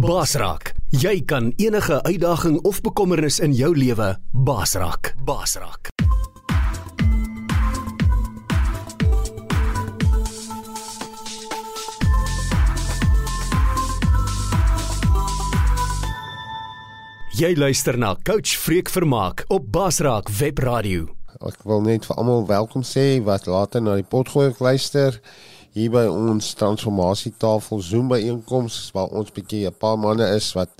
Basraak, jy kan enige uitdaging of bekommernis in jou lewe basraak. Basraak. Jy luister na Coach Freek Vermaak op Basraak Webradio. Ek wil net vir almal welkom sê wat later na die potgooi luister hier by ons transformasietafel Zoom byeenkoms waar ons bietjie 'n paar manne is wat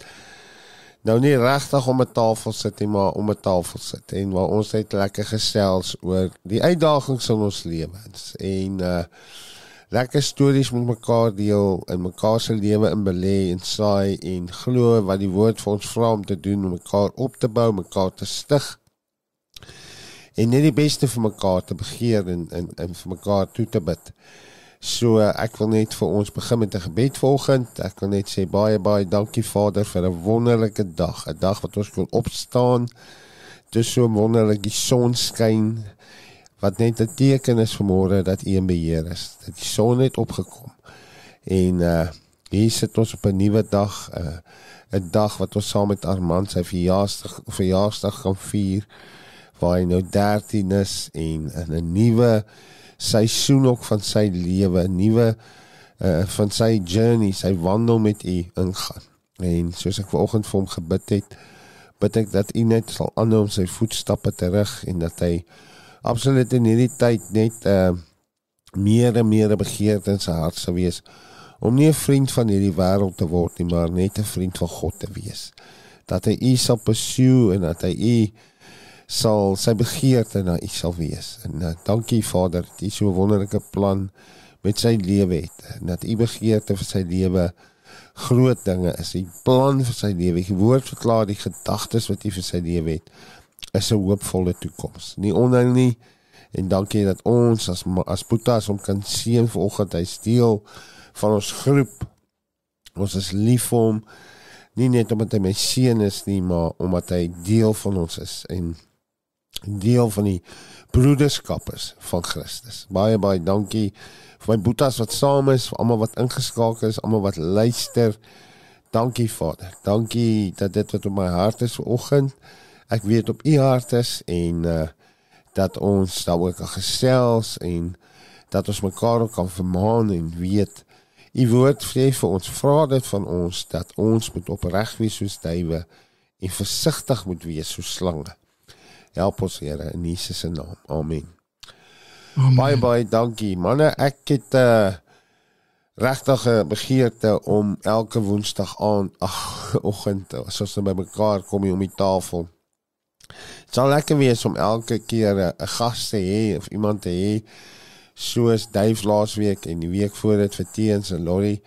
nou nie regtig om 'n tafel sit nie, maar om 'n tafel sit en waar ons net lekker gesels oor die uitdagings in ons lewens en uh lekker stories met mekaar deel in mekaar se lewe in belê en saai en glo wat die woord vir ons vra om te doen om mekaar op te bou, mekaar te stig en net die beste vir mekaar te begeer en en, en vir mekaar toe te bid. So ek wil net vir ons begin met 'n gebed volgend. Ek wil net sê baie baie dankie Vader vir 'n wonderlike dag, 'n dag wat ons kon opstaan. Dis so wonderlik die son skyn wat net 'n teken is vir môre dat U in beheer is. Dat die son het opgekom. En uh hier sit ons op 'n nuwe dag, 'n uh, 'n dag wat ons saam met Armand sy verjaarsdag verjaarsdag gaan vier waar hy nou 13 is en 'n nuwe seisoen ook van sy lewe, 'n nuwe uh van sy journey, sy wandel met U ingaan. En soos ek vanoggend vir hom gebid het, bid ek dat U net sal aanhou om sy voetstappe te rig en dat hy absoluut in hierdie tyd net uh meer en meer begeerte in sy hart sal wees om nie 'n vriend van hierdie wêreld te word nie, maar net 'n vriend van God te wees. Dat hy U sal pursue en dat hy U sal sy begeerte na U sal wees. En uh, dankie Vader, dat U so 'n wonderlike plan met sy lewe het. Dat U begeerte vir sy lewe groot dinge is. U plan vir sy lewe, die woord verklaar die gedagtes wat U vir sy lewe het is 'n hoopvolle toekoms. Nie onheil nie. En dankie dat ons as as Boetas om kan sien vanoggend hy steel van ons groep. Ons is lief vir hom nie net omdat hy my seun is nie, maar omdat hy deel van ons is en deel van die broederskap is van Christus. Baie baie dankie vir my boetas wat saam is, vir almal wat ingeskakel is, almal wat luister. Dankie Vader. Dankie dat dit wat op my hart is vanoggend, ek weet op u hart is en uh dat ons daaroor kan gesels en dat ons mekaar kan vermaan en weet u woord sê vir ons vra dit van ons dat ons moet opreg wees soos duwe en versigtig moet wees soos slange. Help ons Here in Jesus se naam. Amen. Amen. Baie baie dankie manne. Ek het 'n uh, eh, regtige begeerte om elke woensdag aan ag oggend as ons by mekaar kom om die tafel. Dit sal lekker wees om elke keer 'n gas te hê of iemand te hê soos Dave laasweek en die week voor dit vir Teens en Lori.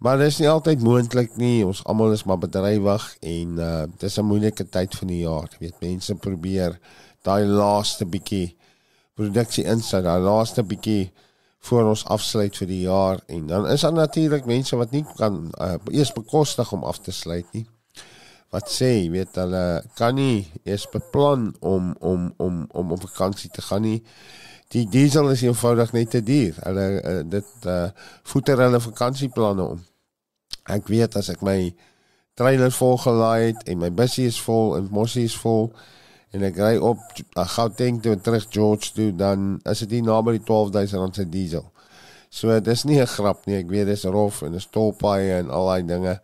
Maar dit is nie altyd moontlik nie. Ons almal is maar bedrywig en uh dis 'n moeilike tyd van die jaar. Jy weet, mense probeer daai laaste bietjie produksie insit, daai laaste bietjie voor ons afsluit vir die jaar en dan is daar natuurlik mense wat nie kan uh, eers bekostig om af te sluit nie. Wat sê, jy weet, hulle kan nie eers beplan om om om om op vakansie te gaan nie. Die diesel is eenvoudig net te duur. Hulle uh, dit uh voeter hulle vakansieplanne om. Ek weet as ek my trailer vol gelaai het en my busjie is vol en mossie is vol en ek ry op uh, Gauteng toe terug George toe dan is dit nie naby die 12000 rand se diesel. So dis nie 'n grap nie. Ek weet dis rof en dis tolpaaie en al daai dinge.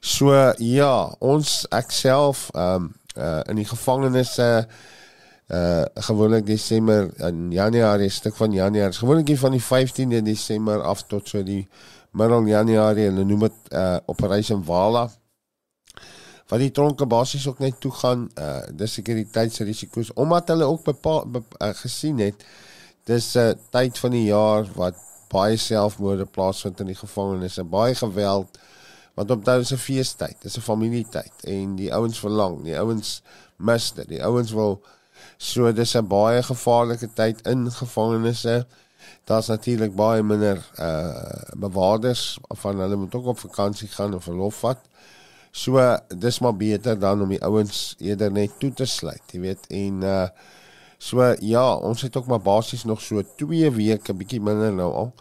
So ja, ons ek self ehm um, uh, in die gevangenis uh, uh gewoonlik Desember en Januarie stuk van Januarie. Gewoonlik van die 15de Desember af tot so die middel Januarie en hulle noem dit uh Operation Vala. Wat die tronke basies ook net toe gaan uh dis sekuriteitsrisiko's omdat hulle ook bepaal be, uh, gesien het dis 'n uh, tyd van die jaar wat baie selfmoorde plaasvind in die gevangenis en baie geweld want daai is 'n feestyd, dis 'n familietyd en die ouens verlang, die ouens mis dit, die ouens wil so dis 'n baie gevaarlike tyd in gevangenisse daar's natuurlik baie minder uh bewaarders van hulle moet ook op vakansie gaan of verlof vat. So dis maar beter dan om die ouens eerder net toe te sluit, jy weet. En uh so ja, ons het ook maar basies nog so 2 weke bietjie minder nou al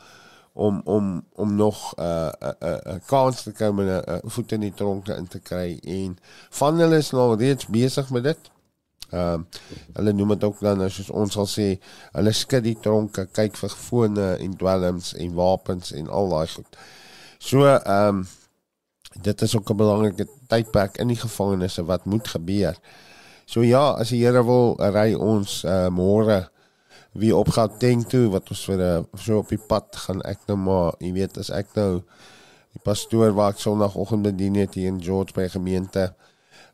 om om om nog 'n uh, 'n uh, 'n uh, kans te kry om 'n uh, voet in die tronk in te kry en van hulle is nou reeds besig met dit. Ehm uh, hulle noem dit ook dan as ons sal sê hulle skud die tronke, kyk vir fone en dwelms en wapens en al daai goed. So ehm um, dit is ook 'n belangrike tydperk in die gevangenisse wat moet gebeur. So ja, as die Here wil, ry ons uh, môre wie op Gauteng toe wat ons vir 'n uh, so op die pad gaan ek nou maar, jy weet, as ek nou die pastoor wat sonoggend bedien het hier in George by gemeente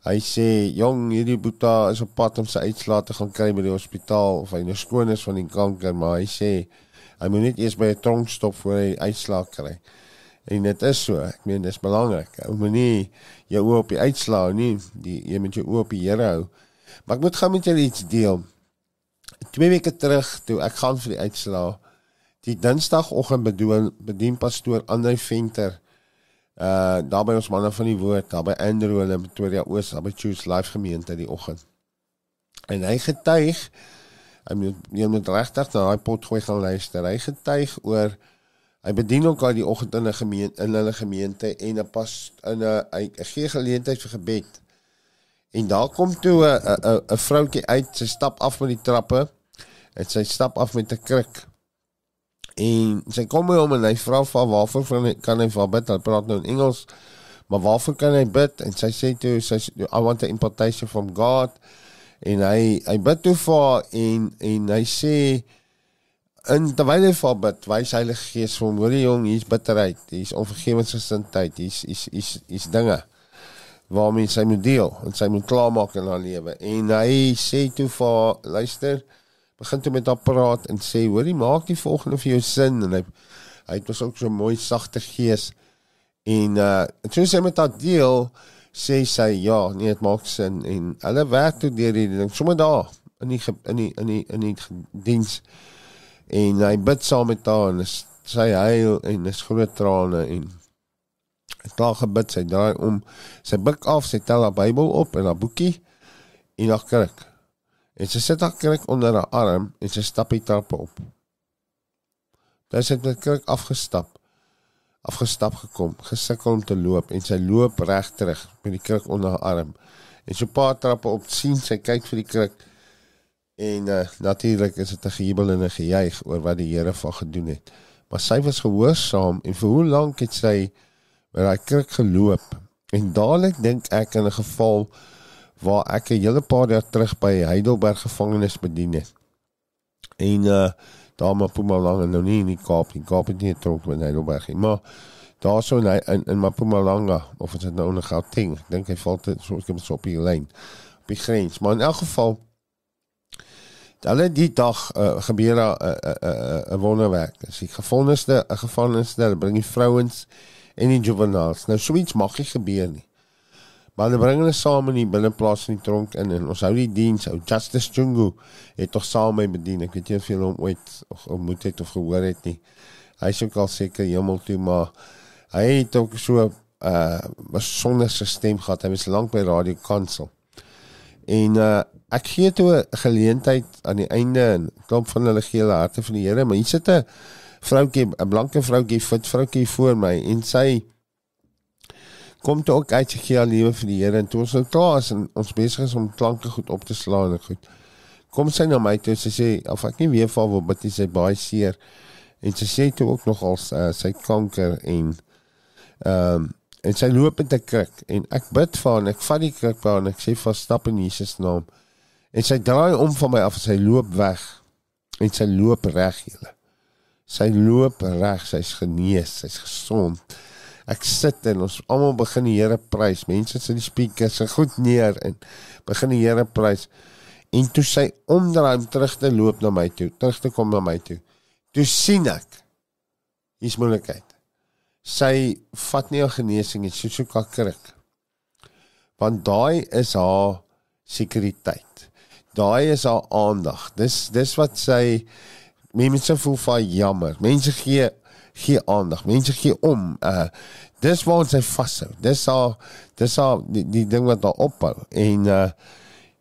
Hy sê jong hierdie boeta is op pad om sy uitslae te gaan kry by die hospitaal of hy nou skoon is van die kanker maar hy sê hy moet net eers by 'n tronk stop voor hy uitslae kry. En dit is so, ek meen dis belangrik. Ou moenie jou oë op die uitslae nie, die jy moet jou oë op die Here hou. Maar ek moet gou met julle iets deel. Twee weke terug toe ek gaan vir die uitslae, die Dinsdagoggend bedien bedien pastoor Andre Venter uh daar by ons manne van die woord, daar by Andrew en Pretoria Oos, daar by Choose Life gemeente die oggend. En hy getuig, hy moet jy moet regtig na daai pot gooi gaan luister. Hy getuig oor hy bedien ook al die oggend in 'n gemeente in hulle gemeente en 'n pas in 'n hy gee geleentheid vir gebed. En daar kom toe 'n 'n 'n vroutjie uit, sy stap af met die trappe en sy stap af met 'n kruk. En sy kom by hom en hy vra van waarvoor kan hy vir bid? Hy praat nou in Engels. Maar waarvoor kan hy bid? En sy sê toe sy I want an impartation from God. En hy hy bid toe vir en en hy sê en terwyl hy vir bid, wys Heilige Gees vir hom, hoor jy jong, hier's bitterheid, hier's onvergewensgesindheid, hier's hier's hier's hier's dinge waarmee sy moet deel en sy moet klaarmaak in haar lewe. En hy sê toe vir luister, begin toe met haar praat en sê hoorie maak die volgende vir jou sin. En hy hy het ook so mooi sagte gees. En uh en toe sy met haar deel sê sy ja nee dit maak sin. En hulle werk toe deur die ding sommer daar in die in die in die in die diens. En hy bid saam met haar en sy huil en is groot trane en klaar gebid sy draai om sy buik af sy tel haar Bybel op en haar boekie en haar kerk En sy sit haar kruik onder haar arm en sy stap die trappe op. Daar sit met kruik afgestap. Afgestap gekom, gesukkel om te loop en sy loop reg terug met die kruik onder haar arm. En so 'n paar trappe op sien sy kyk vir die kruik. En uh, natuurlik is dit 'n gejubel en 'n gejuig oor wat die Here van gedoen het. Maar sy was gehoorsaam en vir hoe lank het sy met daai kruik geloop? En dadelik dink ek in 'n geval waar ek 'n hele paar jaar terug by Heidelberg gevangenis bedien het. En uh daar maar Mpumalanga nou nie in die Kaap nie. Kaap het nie getrok met Heidelberg nie, maar daar so in in, in Mpumalanga of is dit nou onder Gauteng? Ek dink hy val dit so ek het so op die lyn op die grens. Maar in elk geval Hulle die dag uh, gebeur 'n 'n 'n wonderwerk. As die gevonnisde 'n gevangenisde bring die vrouens en die juveniles. Nou so iets mag nie gebeur nie. Maar hulle bring hulle saam in die binneplaas in die tronk in en ons hou die diens. Ou Justice Jungu het tog saam my bedien. Ek weet nie of jy hom ooit of ontmoet het of gehoor het nie. Hy ook al seker hemel toe maar hy het ook so 'n uh, was sonder stelsel gehad. Hy was lank by Radio Kansel. En uh, ek gee toe 'n geleentheid aan die einde en klop van hulle gele harte van die Here, maar hier sit 'n vroutjie, 'n blanke vroutjie, fit vroutjie voor my en sy kom toe ook uit gee al lewe vir die Here en toe ons nou klaar is en ons besig is om klanke goed op te slaan en goed. Kom sy na my toe sy sê of ek nie weer val wil bid sy baie seer. En sy sê toe ook nog al uh, sy kanker en ehm um, en sy loop met 'n kruk en ek bid vir haar en ek vat die kruk by haar en ek sê vas stap in Jesus naam. En sy draai om van my af en sy loop weg en sy loop reg julle. Sy loop reg sy's genees sy's gesond ek sit en ons almal begin die Here prys. Mense sit die speakers se goed neer en begin die Here prys. En toe sy omdraai om terug te loop na my toe, terug te kom na my toe. Toe sien ek hier's moontlikheid. Sy vat nie haar genesing nie, sy soek haar kerk. Want daai is haar sekuriteit. Daai is haar aandag. Dis dis wat sy mense voel van jammer. Mense gee gee aandag. Mense gee om. Uh dis waar ons hy vashou. Dis al dis al die, die ding wat daar ophou. En uh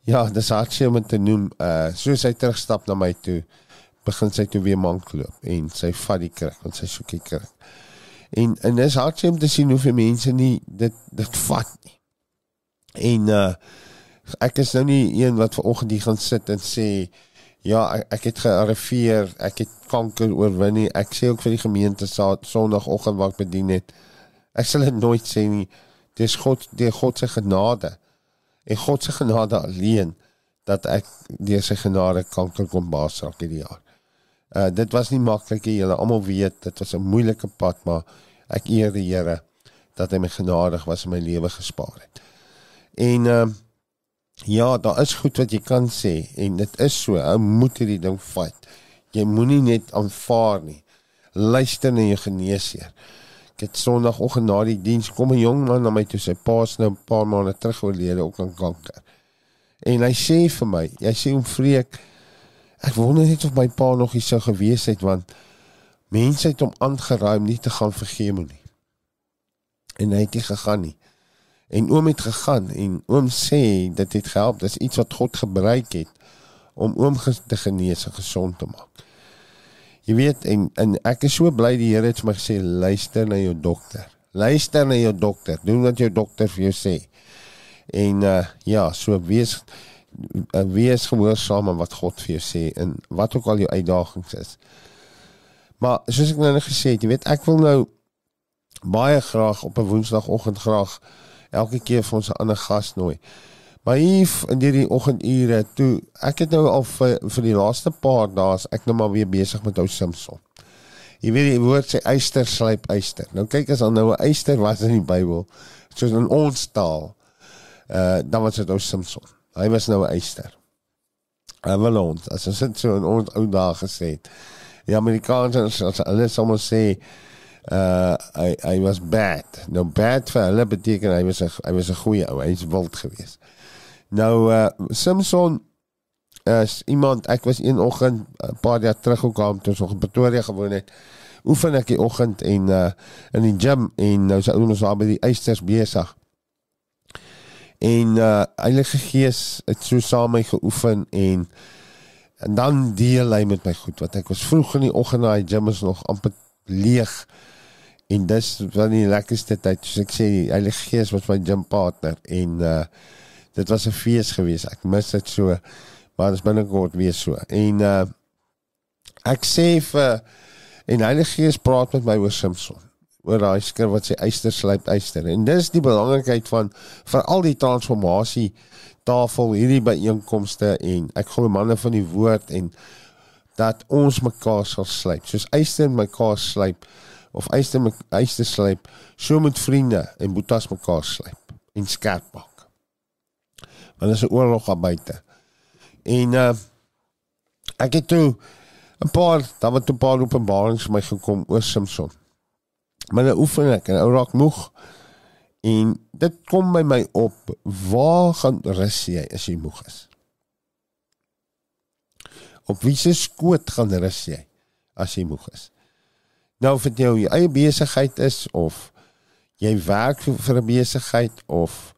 ja, dis actually om te noem uh soos hy terugstap na my toe begin sy toe weer mank loop en sy vat die kruk want sy soek die kruk. En en dis hartseer om te sien hoe vir mense nie dit dit vat nie. En uh ek is nou nie een wat vanoggend hier gaan sit en sê ja, ek, ek het gearriveer, ek het kanker oorwin nie. Ek sê ook vir die gemeente Sondagoggend wat ek bedien het. Ek sal dit nooit sê nie. Dis God, die God se genade. En God se genade alleen dat ek deur sy genade kanker kom baas raak hierdie jaar. Uh dit was nie maklik nie. Julle almal weet dit was 'n moeilike pad, maar ek eer die Here dat hy my genadig was en my lewe gespaar het. En uh ja, daar is goed wat jy kan sê en dit is so. Ou moet hierdie ding fight. Jy moenie net aanvaar nie. Luister na jou geneesheer. Ek het Sondagoggend na die diens kom 'n jong man na my toe sy pa's nou 'n paar maande terug oorlede ook aan kanker. En hy sê vir my, hy sê om vreek Ek wonder net of my pa nog hier sou gewees het want mense het hom aangeruim nie te gaan vergewe nie. En hy het nie gegaan nie. En oom het gegaan en oom sê dit het gehelp, dis iets wat God gebruik het om oom te genees en gesond te maak. Jy weet en en ek is so bly die Here het vir my gesê luister na jou dokter. Luister na jou dokter. Doen wat jou dokter vir jou sê. En uh ja, so wees uh, wees gehoorsaam aan wat God vir jou sê en wat ook al jou uitdagings is. Maar soos ek nou net gesê het, jy weet ek wil nou baie graag op 'n woensdagoggend graag elke keer vir ons 'n ander gas nooi. Maar hier in hierdie oggendure toe ek het nou al vir, vir die laaste paar dae ek nou maar weer besig met ou Simpson. Jy weet die woord sê eyster slyp eyster. Nou kyk as dan nou 'n eyster was in die Bybel soos in ons taal. Uh dan was dit ou Simpson. Hy was nou 'n eyster. Hy wil ons, as ons dit so in ons ou dae gesê het. Die Amerikaners as hulle sommer sê uh hy hy was bad. Nou bad vir hulle beteken hy was 'n hy was 'n goeie ou. Hy's wild geweest. Nou uh Simpson is iemand ek was een oggend 'n paar jaar terug gekom toe ons in Pretoria gewoon het. Oefen ek die oggend en uh in die gym en nou se ouens daar by die eisters besig en uh Heilige Gees het so saam my geoefen en en dan deel hy met my goed wat ek was vroeg in die oggend na die gym is nog amper leeg en dis van die lekkerste tyd soos ek sê die Heilige Gees was my gym partner en uh dit was 'n fees geweest ek mis dit so maar dit is binnekort weer so en uh ek sê vir en Heilige Gees praat met my oor Simpson oor daai skrif wat sê eyster slyp eyster. En dis die belangrikheid van veral die transformasie tafel hierdie byeenkomste en ek glo manne van die woord en dat ons mekaar sal slyp. Soos eyster mekaar slyp of eyster eyster slyp, so moet vriende en boetas mekaar slyp en skerp maak. Want is 'n oorlog daar buite. En uh ek het toe 'n paar, daar het 'n paar openbarings vir my gekom oor Samson. Maar nou oefen ek en ou raak moeg. En dit kom by my op, waar gaan rus jy as jy moeg is? Op wie se skoot gaan rus jy as jy moeg is? Nou of dit jou eie besigheid is of jy werk vir 'n besigheid of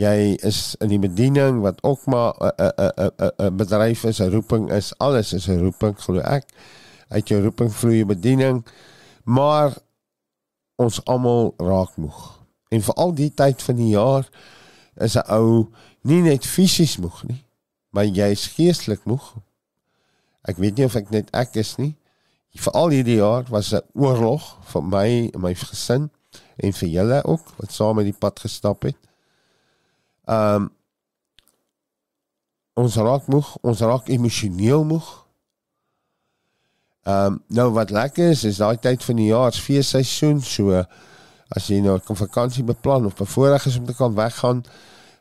jy is in die bediening wat ook maar 'n 'n 'n 'n bedryf is, 'n roeping is, alles is 'n roeping glo ek. Uit jou roeping vloei jou bediening. Maar ons almal raak moeg. En vir al die tyd van die jaar is 'n ou nie net fisies moeg nie, maar jy's geestelik moeg. Ek weet nie of ek net ek is nie. Vir al hierdie jaar was 'n oorlog vir my en my gesin en vir julle ook wat saam met die pad gestap het. Um ons raak moeg, ons raak emosioneel moeg. Ehm um, nou wat lekker is is daai tyd van die jaar, feesseisoen, so as jy nou 'n vakansie beplan of bevoorreg is om te kan weggaan,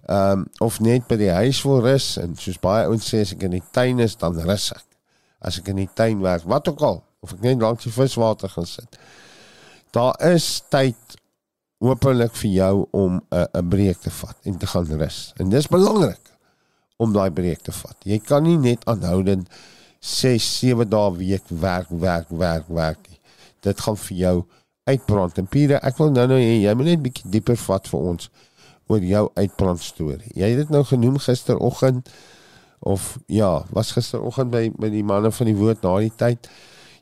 ehm um, of net by die huis wil rus en soos baie ouens sê as ek in die tuin is dan rus ek. As ek in die tuin werk, wat ook al, of ek net langs die viswater gaan sit. Daar is tyd openlik vir jou om 'n 'n breek te vat en te gaan rus. En dis belangrik om daai breek te vat. Jy kan nie net aanhoudend 6 7 dae week werk werk werk werk. Dit gaan vir jou uitbrand. En Pieter, ek wil nou nou hê jy moet net bietjie dieper vat vir ons oor jou uitbrand storie. Jy het dit nou genoem gisteroggend of ja, was gisteroggend by by die manne van die woord na die tyd.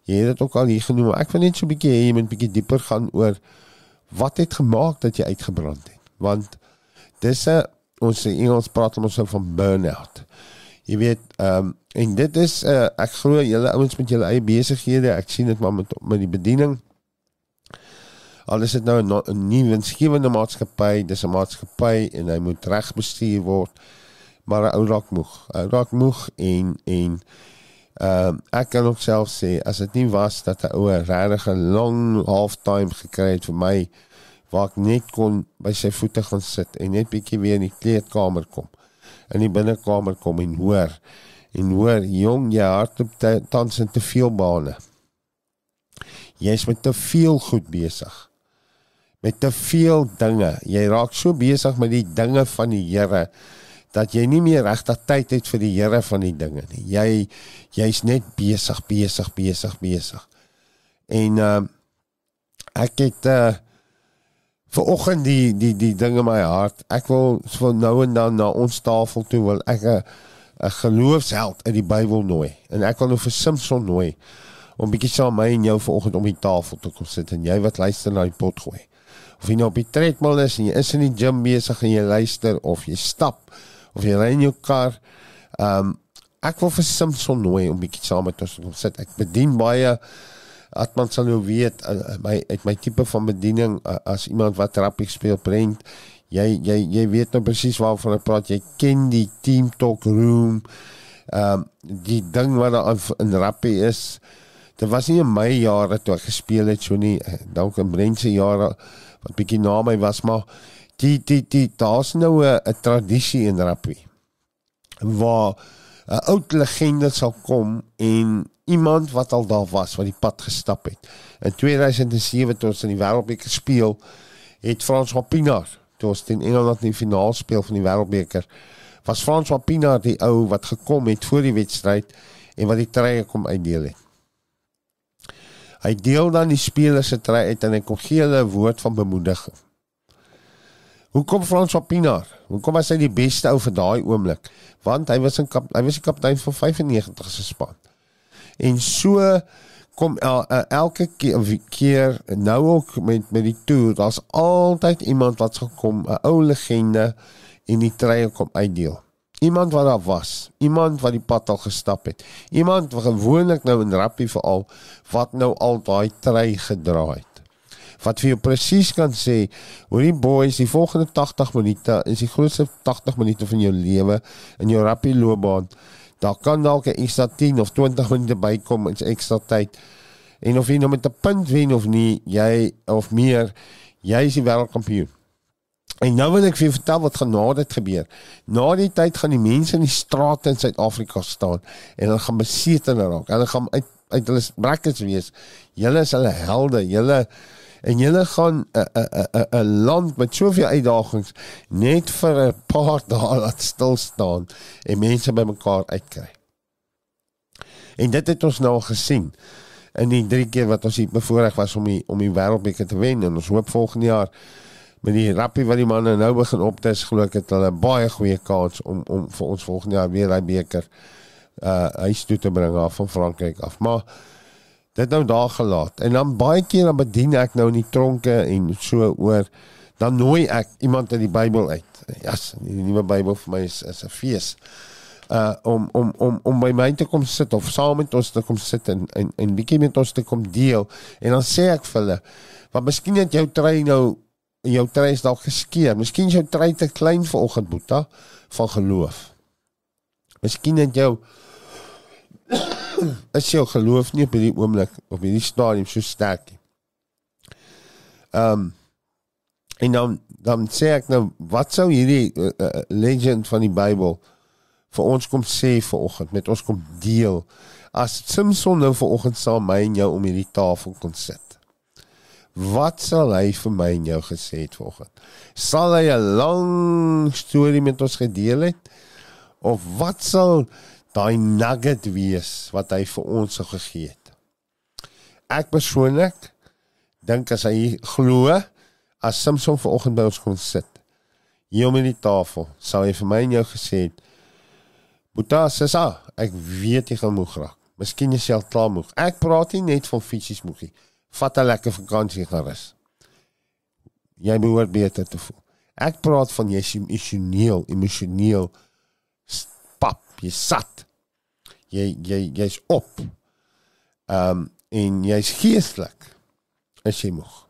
Jy het dit ook al hier genoem. Ek wil net so 'n bietjie hê jy moet 'n bietjie dieper gaan oor wat het gemaak dat jy uitgebrand het. Want dis 'n ons in Engels praat ons van burn-out. Jy weet, ehm um, en dit is uh, ek glo julle ouens met julle eie besighede, ek sien dit maar met met die bediening. Al is dit nou 'n nuwe winsgewende maatskappy, dis 'n maatskappy en hy moet reg bestuur word. Maar 'n ou raak moeg. Hy raak moeg en en ehm uh, ek kan ook self sê as dit nie was dat 'n ou regtig 'n long halftime gekry het vir my waar ek net kon by sy voete gaan sit en net bietjie weer in die kleedkamer kom. In die binnekamer kom en hoor en hoor jong jy hardop tans in te veel bane. Jy's met te veel goed besig met te veel dinge. Jy raak so besig met die dinge van die Here dat jy nie meer regtig tyd het vir die Here van die dinge nie. Jy jy's net besig, besig, besig, besig. En uh ek het uh vir oggend die die die dinge in my hart. Ek wil vir nou en dan na ons tafel toe wil ek 'n 'n geloofsheld in die Bybel nooi. En ek wil nou vir Samson nooi om bietjie saam my en jou vanoggend om die tafel te kom sit en jy wat luister na die pot gooi of jy nou op die treadmill is en jy is in die gym besig en jy luister of jy stap of jy ry in jou kar. Ehm um, ek wil vir Simpson nooi om bietjie saam met ons te sit. Ek bedien baie Atman sal nou weet uh, my uit my tipe van bediening uh, as iemand wat rappie speel prent jy jy jy weet nou presies waarvan ek praat jy ken die team talk room ehm um, die ding wat daar in rappie is dit was nie in my jare toe ek gespeel het so nie eh, dalk in Brentse jare wat bietjie na my was maar die die die daar's nou 'n tradisie in rugby waar 'n oud legende sal kom en iemand wat al daar was wat die pad gestap het. In 2007 toe ons in die Wêreldbeker speel, het Frans Wapinaar, toe ons teen Engeland in die finaal speel van die Wêreldbeker, was Frans Wapinaar die ou wat gekom het voor die wedstryd en wat die treë kom uitdeel het. Hy deel dan die spelers se try uit en hy kom gee hulle 'n woord van bemoediging. Hoekom Frans Wapinaar? Hoekom was hy die beste ou vir daai oomblik? Want hy was 'n kap, hy was die kaptein van 95 se span. En so kom el, el, elke keer, keer nou ook met met die toer, daar's altyd iemand wat gekom, 'n ou legende en die treë kom uitdeel. Iemand wat daar was, iemand wat die pad al gestap het. Iemand wat gewoonlik nou in rappie veral wat nou al daai trei gedra het. Wat vir jou presies kan sê, hoor die boys, die volgende 80 minute is die grootste 80 minute van jou lewe in jou rappie loopbaan. Daar kan dalk 'n ekstra 10 of 20 minute bykom, 'n ekstra tyd. En of jy nou met 'n punt wen of nie, jy of meer, jy is die wêreldkampioen. En nou wil ek vir julle vertel wat gaan na dit gebeur. Na die tyd gaan die mense in die strate in Suid-Afrika staan en hulle gaan besete raak. Hulle gaan uit uit hulle brackets wees. Julle is hulle helde. Julle en julle gaan 'n 'n 'n 'n land met soveel uitdagings net vir 'n paar dae laat stil staan en mense bymekaar uitkry. En dit het ons nou gesien in die drie keer wat ons hier bevoorreg was om die om die wêreldbeker te wen en ons hoop volgende jaar met die rappie wat die manne nou begin optes glo ek het hulle baie goeie kans om om vir ons volgende jaar weer daai beker uh huis toe te bring af van Frankryk af. Maar dit nou daar gelaat. En dan baie keer dan bedien ek nou in die tronke en so oor dan nooi ek iemand uit die Bybel uit. Ja, yes, die nuwe Bybel vir my is is 'n fees. Uh om om om om by my te kom sit of saam met ons te kom sit en en en bietjie met ons te kom deel. En dan sê ek vir hulle, "Want miskien het jou trein nou en jou trei is dalk geskeur. Miskien is jou trei te klein vir oggend Boeta van geloof. Miskien het jou as jou geloof nie op hierdie oomblik op hierdie stadium so sterk nie. Ehm um, en dan dan sê ek nou wat sou hierdie uh, uh, legend van die Bybel vir ons kom sê vir oggend met ons kom deel as Samson nou vir oggend saam my en jou om hierdie tafel kon sit. Wat sal hy vir my en jou gesê het vanoggend? Sal hy 'n lang storie met ons gedeel het of wat sal daai nugget wees wat hy vir ons sou gegee het? Ek persoonlik dink as hy glo as Samson vanoggend by ons kon sit hier om die tafel, sou hy vir my en jou gesê het Boeta sissa, ek weet jy gaan moeg raak. Miskien is jy al klaar moeg. Ek praat nie net van fisies moeg nie. Vat 'n lekker vakansie gaan rus. Jy behoort beter te voel. Ek praat van jy is emosioneel, emosioneel jy sat. Jy jy jy's op. Ehm um, en jy's geestelik. Is jy moeg?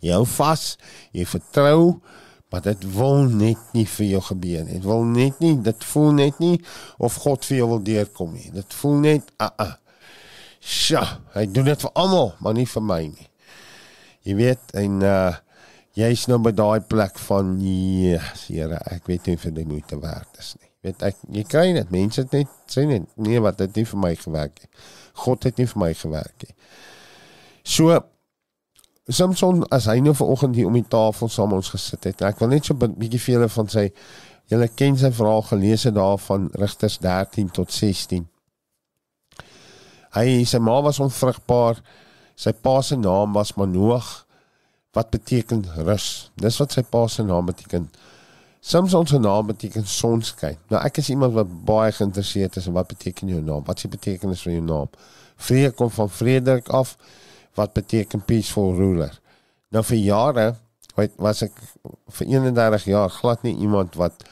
Jy hou vas, jy vertrou, maar dit wil net nie vir jou gebeur nie. Dit wil net nie, dit voel net nie of God vir jou wil deurkom nie. Dit voel net ah uh, ah. Uh. Sja, hy doen dit vir almal, maar nie vir my nie. Jy weet en uh jy's nou by daai plek van ja, Here, ek weet nie vir die moeite werd is nie. Weet ek jy kry net mense het net sê net nee wat dit nie vir my gewerk nie. God het nie vir my gewerk nie. So Samson as hy nou vanoggend hier om die tafel saam ons gesit het. Ek wil net so 'n bietjie vir julle van sy julle ken sy verhaal gelees het daar van Rigters 13 tot 16. Hy sy ma was onvrugbaar. Sy pa se naam was Manoag wat beteken rus. Dis wat sy pa se naam beteken. Samson se naam beteken sonskyn. Nou ek is iemand wat baie geïnteresseerd is in wat beteken jou naam? Wat is die betekenis van jou naam? Vrede kom van Frederik af wat beteken peaceful ruler. Nou vir jare was ek vir 31 jaar glad nie iemand wat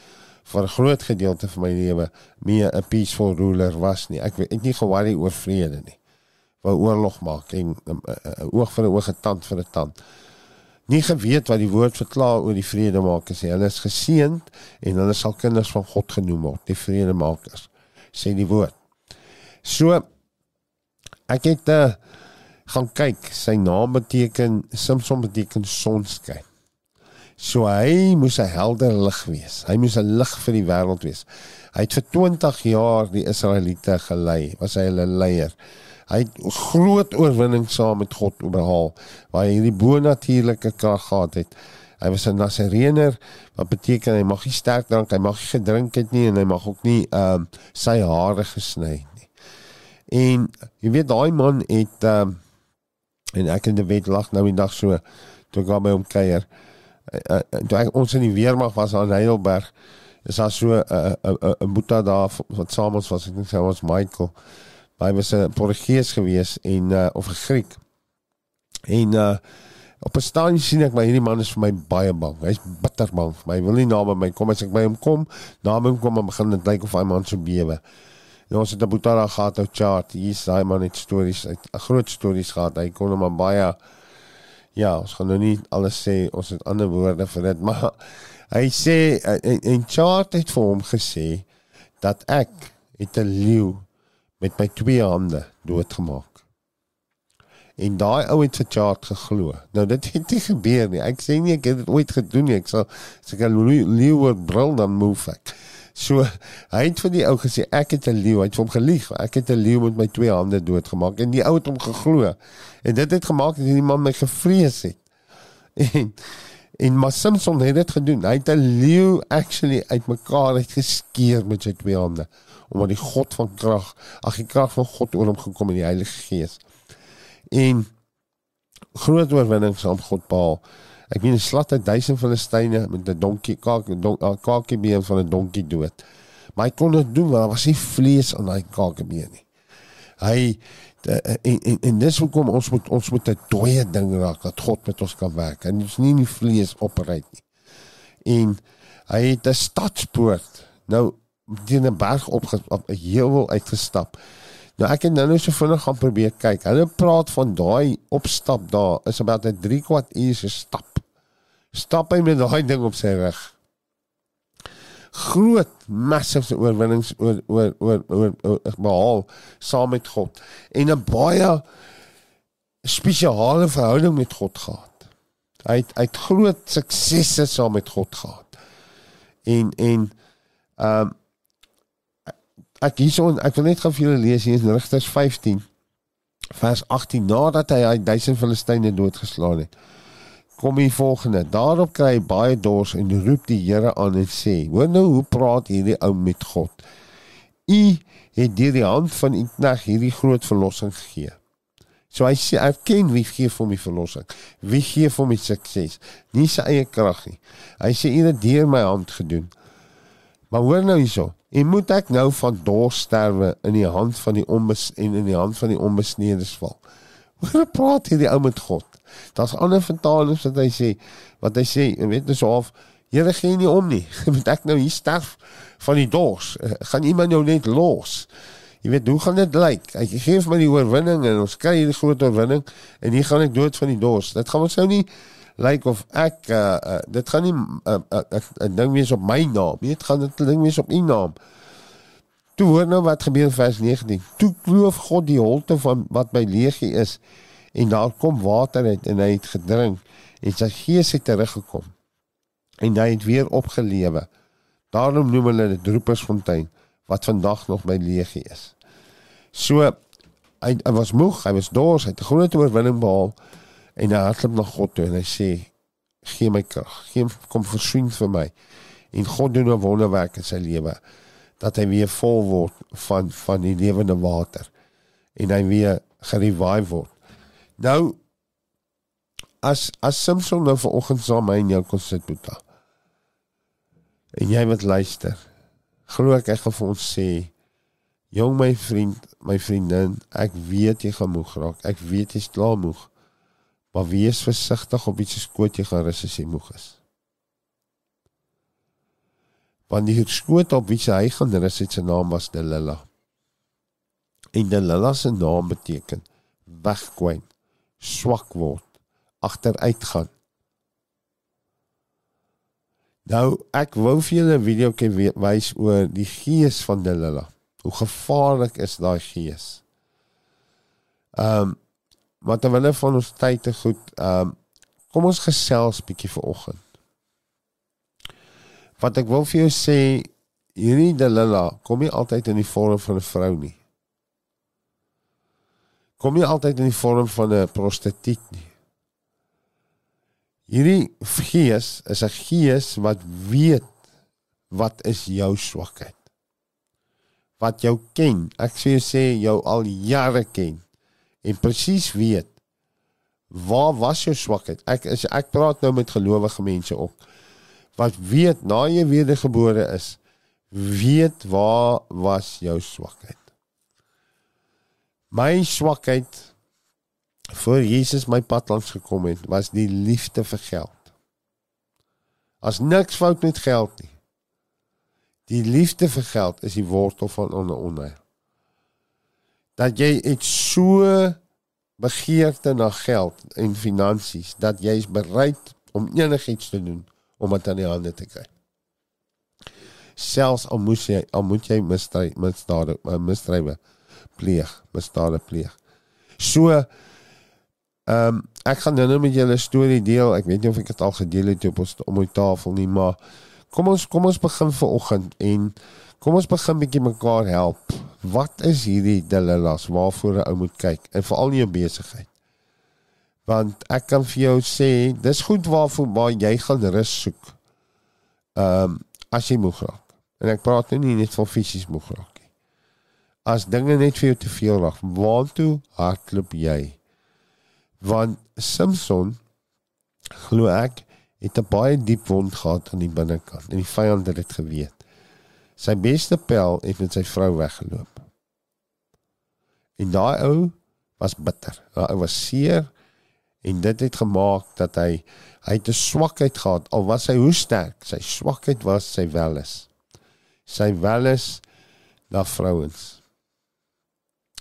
vir 'n groot gedeelte van my lewe meer 'n peaceful ruler was nie. Ek ek nie gewaarig oor vrede nie. Wou oorlog maak en 'n oog vir 'n oog 'n tand vir 'n tand. Nie geweet wat die woord verklaar oor die vredemakers nie. Hulle is geseënd en hulle sal kinders van God genoem word, die vredemakers. Sê die woord. So ek het uh, gaan kyk, sy naam beteken Samson beteken sonskyn. So hy moes 'n helder lig wees. Hy moes 'n lig vir die wêreld wees. Hy het vir 20 jaar die Israeliete gelei, was hy hulle leier. Hy het groot oorwinning saam met God behaal waar hy hierdie bonatuurlike krag gehad het. Hy was 'n Nasareëner wat beteken hy mag nie sterk drank, hy mag nie gedrink het nie en hy mag ook nie ehm uh, sy hare gesny nie. En jy weet daai man het ehm uh, en ek die wet lag nou die dag so toe ek by hom kuier uh, uh, toe ek, ons in die weermag was aan Heidelberg is daar so 'n uh, 'n uh, 'n uh, boeta daar wat saam ons was ek dink sy was Michael hy was 'n Portugees gewees en uh, of 'n Griek. En uh, op 'n staan sien ek maar hierdie man is vir my baie bang. Hy's bitter bang vir my. Hy wil nie naby my kom. As ek by hom kom naby hom kom en begin dit lyk of hy man so bewe. Ja, ons het 'n boetara gehad op chart. Hier is daai man het stories, 'n groot stories gehad. Hy kon hom baie Ja, ons gaan nou nie alles sê, ons het ander woorde vir dit, maar hy sê en, en chart het vir hom gesê dat ek het 'n leeu met my twee hande doodgemaak. En daai ou het vir chart geglo. Nou dit het nie gebeur nie. Ek sê nie ek het dit ooit gedoen nie. Ek sal as ek 'n leeu brul dan move ek. So hy het vir die ou gesê ek het 'n leeu, hy het hom gelieg. Ek het 'n leeu met my twee hande doodgemaak en die ou het hom geglo. En dit het gemaak dat die man my gevrees het. En en maar Samson het dit gedoen. Hy het 'n leeu actually uitmekaar uitgeskeer met sy twee hande omdat die God van krag, ag die krag van God oor hom gekom in die Heilige Gees. En groot oorwinning saam God behaal. Ek weet 'n slat uit duisend Filistyne met 'n donkie kaak kaakebeen van 'n donkie dood. Maar hy kon dit doen want daar was nie vlees aan daai kaakebeen nie. Hy en en, en dis hoekom ons moet ons moet 'n dooie ding raak dat God met ons kan werk. En dis nie die vlees operuit nie. En hy het 'n stadspoort nou teen 'n berg op op 'n heuwel uitgestap. Nou ek het nou net so vinnig gaan probeer kyk. Hulle praat van daai opstap daar is about 'n 3 kwart uur se stap stap hy met daai ding op sy rug. Groot massive oorwinnings oor oor oor oor, oor behaal saam met God en 'n baie spesiale verhouding met God gehad. Hy het uit groot suksesse saam met God gehad. En en ehm um, ek hierson ek wil net gou vir julle lees hier in Rigters 15 vers 18 nadat hy hy duisend Filistyne doodgeslaan het kom die volgende. Daarop kry hy baie dors en roep die Here aan en sê: "Hoor nou hoe praat hierdie ou met God. U het deur die hand van u knegt hierdie groot verlossing gegee." So hy sê erken wie gee vir my verlossing. Wie gee vir my sukses? Nie sy eie krag nie. Hy sê u het deur my hand gedoen. Maar hoor nou hierso. En moet ek nou van dors sterwe in die hand van die onbes en in die hand van die onbesnedes val? Hoor praat hierdie ou met God. Daar's ander vertalings wat hy sê, wat hy sê, en weet dis of Here gee nie om nie. Moet ek nou hier sterf van die dors? Eh, gaan iemand jou net los? Jy weet, hoe gaan dit lyk? Hy gee vir my die oorwinning en ons kry hierdie groot oorwinning en hier gaan ek dood van die dors. Dit gaan ons nou nie lyk of ek uh, uh, dit gaan nie 'n uh, uh, uh, uh, ding wees op my naam. Dit gaan dit ding wees op u naam. Toe hoor nou wat gebeur vers 19. Toe kloof God die holte van wat by leegie is en daar kom water uit en hy het gedrink en sy gees het teruggekom en hy het weer opgelewe. Daarom noem hulle dit Roepersfontein wat vandag nog by leegie is. So hy, hy was moeg, hy was dors, hy het 'n groot oorwinning behaal en hy hardloop na God toe en hy sê gee my krag, gee kom versoen vir my. En God doen 'n wonderwerk in sy lewe dat hy weer vol word van van die lewende water en hy weer gerevive word. Nou as as Samson nou vanoggend saam my en jou kon sit Boeta. En jy wat luister, glo ek ek gaan vir ons sê, jong my vriend, my vriendin, ek weet jy gaan moeg raak. Ek weet jy's klaar moeg. Maar wees versigtig op iets skoot jy gaan rus as jy moeg is. Want die skoot op wie hy gaan rus sy naam was Delila. En Delila se naam beteken wegkwyn, swak word, agteruit gaan. Nou ek wou vir julle 'n video kan wys oor die gees van Delilah. Hoe gevaarlik is daai gees? Ehm um, wat dan wanneer van ons tyd te goed ehm um, kom ons gesels bietjie vanoggend. Wat ek wil vir jou sê, hierdie Delilah kom nie altyd in die vorm van 'n vrou nie. Kom nie altyd in die vorm van 'n prostituut nie. Hierdie gees is 'n gees wat weet wat is jou swakheid. Wat jou ken. Ek sê jy sê jou al jare ken en presies weet waar was jou swakheid. Ek is ek praat nou met gelowige mense ook wat weet na jy wedergebore is, weet waar was jou swakheid. My swakheid voor Jesus my pad langs gekom het, was die liefde vir geld. As niks fout met geld nie. Die liefde vir geld is die wortel van onder onder. Dat jy het so begeerte na geld en finansies dat jy is bereid om enigiets te doen om dit aan die hande te kry. Selfs al moet jy al moet jy misdryf misdade misdrywe pleeg, misdade pleeg. So Ehm um, ek gaan nou met julle 'n storie deel. Ek weet nie of ek dit al gedeel het op ons om die tafel nie, maar kom ons kom ons begin vir oggend en kom ons begin bietjie mekaar help. Wat is hierdie dilemmas waarvoor 'n ou moet kyk en veral in jou besigheid? Want ek kan vir jou sê, dis goed waarvoor waar jy gaan rus soek. Ehm um, as jy moeg raak. En ek praat nou nie net van fisies moeg raak nie. As dinge net vir jou te veel raak, waartoe hardloop jy? want Samson glo ek het 'n baie diep wond gehad aan die binnekant en die vyand het dit geweet. Sy beste pel het met sy vrou weggeloop. En daai ou was bitter. Daai ou was seer en dit het gemaak dat hy hy het 'n swakheid gehad al was hy hoe sterk, sy swakheid was sy welis. Sy welis na vrouens.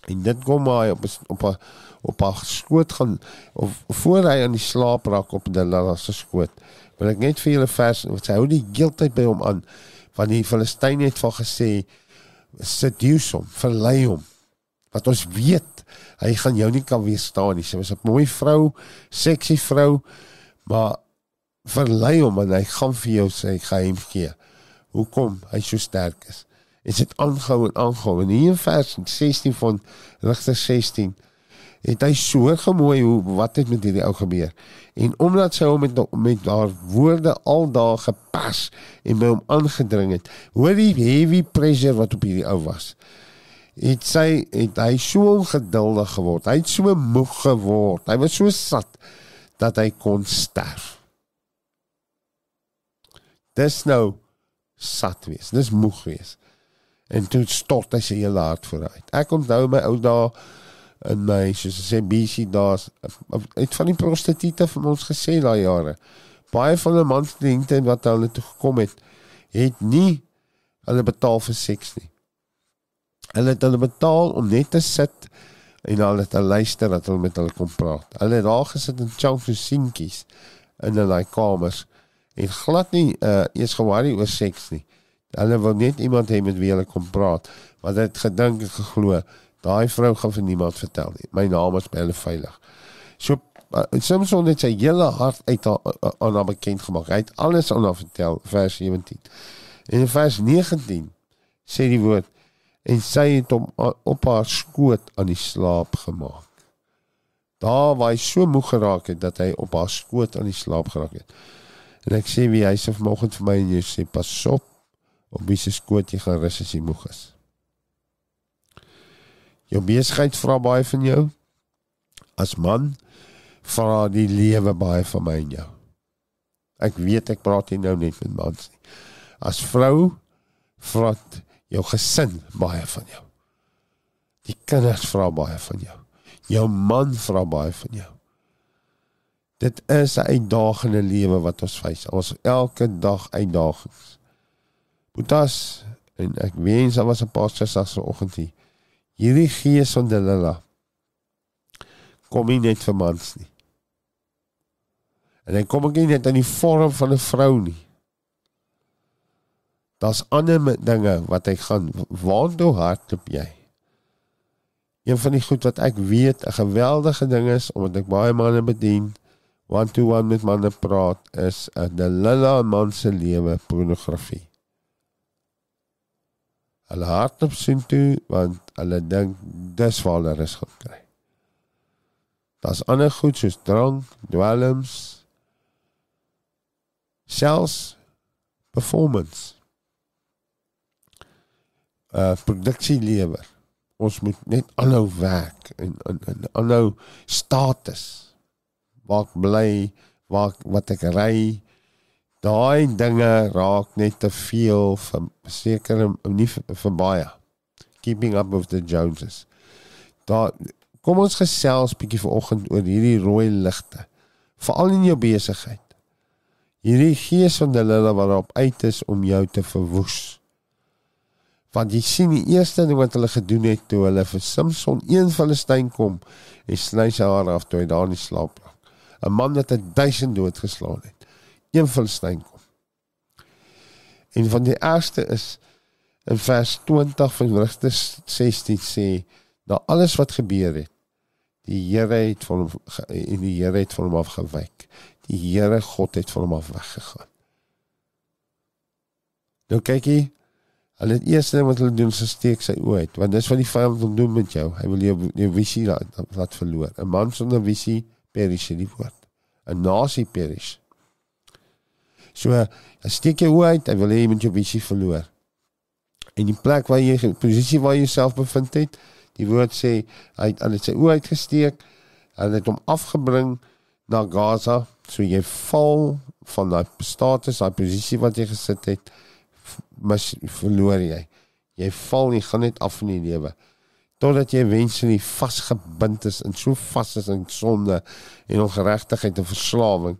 En dit kom maar op op 'n op haar skoot gaan of voor hy aan die slaap raak op Delilah se skoot. Wil ek net vir julle vers wat sy hou die heeltyd by hom aan van die Filistyn het van gesê seduce hom, verlei hom. Wat ons weet, hy gaan jou nie kan weerstaan nie. Sy was 'n mooi vrou, seksie vrou, maar verlei hom en hy gaan vir jou sy geheim gee. Hoekom hy so sterk is. En dit aangehou en aangehou. En hier in vers 16 van Rigter 16 het hy so gemooi hoe wat het met hierdie ou gebeur. En omdat sy hom met met haar woorde aldaag gepas en by hom aangedring het, hoor die heavy pressure wat op hierdie ou was. Het sy het hy so ongeduldig geword. Hy het so moeg geword. Hy was so sat dat hy kon sterf. Dis nou sat wees. Dis moeg wees. En toe stort hy sy hele hart vooruit. Ek onthou my ou dae in my soos sê BC daas uit van die prostituie van ons gesê daai jare. Baie van hulle mansdienste wat hulle toe gekom het, het nie hulle betaal vir seks nie. Hulle het hulle betaal om net te sit en hulle te luister dat hulle met hulle kom praat. Hulle het daar gesit in chunky seentjies in hulle kamers en glad nie uh, eers gewaarig oor seks nie. Hulle wil net iemand hê met wie hulle kom praat. Want dit gedink en geglo, daai vrou gaan vir niemand vertel nie. My naam is hulle veilig. So uh, Samson het sy hele hart uit aan haar bekend gemaak. Hy het alles aan haar vertel, vers 17. En in vers 19 sê die woord en sy het hom op haar skoot aan die slaap gemaak. Daar waar hy so moeg geraak het dat hy op haar skoot aan die slaap geraak het. En ek sê wie hy sê vanoggend vir my en jy sê pas op op wie se skoot jy gaan rus as jy moeg is. Jou besigheid vra baie van jou. As man vra die lewe baie van my en jou. Ek weet ek praat hier nou net met mans nie. As vrou vra jou gesin baie van jou. Die kinders vra baie van jou. Jou man vra baie van jou. Dit is 'n uitdagende lewe wat ons face. Ons elke dag uitdagings. Boetas en ek wens daar was 'n paar sessas vanoggend hier. Hierdie gees van Delila kom nie net vir mans nie. En hy kom ook nie net in die vorm van 'n vrou nie. Daar's ander dinge wat hy gaan waartoe hardloop jy? Een van die goed wat ek weet 'n geweldige ding is omdat ek baie manne bedien, one to one met manne praat is 'n Delilah man se lewe pornografie. Hulle hardloop sien toe want hulle dink dis waar hulle rus gaan kry. Daar's ander goed soos drank, dwelms, selfs performance uh produksie lewer. Ons moet net aanhou werk en en, en aanhou status. Waar ek bly, waar wat ek ry, daai dinge raak net te veel vir seker nie vir, vir baie. Keeping up with the Joneses. Daar kom ons gesels bietjie vanoggend oor hierdie rooi ligte. Veral in jou besigheid. Hierdie gees van hulle wat op uit is om jou te verwoes want jy sien die eerste ding wat hulle gedoen het toe hulle vir Samson een Filistyn kom en sny sy hare af toe hy daar in slaap lag. 'n Man wat 'n duisend doodgeslaan het. Een Filistyn kom. En van die eerste is in vers 20 van Rigter 16 sê na alles wat gebeur het. Die Here het van hom en die Here het van hom afgewyk. Die Here God het van hom af weggegaan. Nou kyk jy, Hulle het eers net wat hulle doen se steek sy oë uit, want dis wat die vyand wil doen met jou. Hy wil jou jou visie laat, laat verloor. 'n Man sonder visie perish die woord. 'n Nasie perish. So, hy steek jou oë uit, hy wil hê jy moet jou visie verloor. En die plek waar jy die posisie waar jy jouself bevind het, die woord sê hy het al sy oë uitgesteek. Hy het hom afgebring na Gaza, so jy val van daai status, daai posisie wat jy gesit het mis verloor jy. Jy val nie gaan net af in die lewe. Totdat jy eventually vasgebind is en so vas is in sonde en ongeregtigheid en verslawing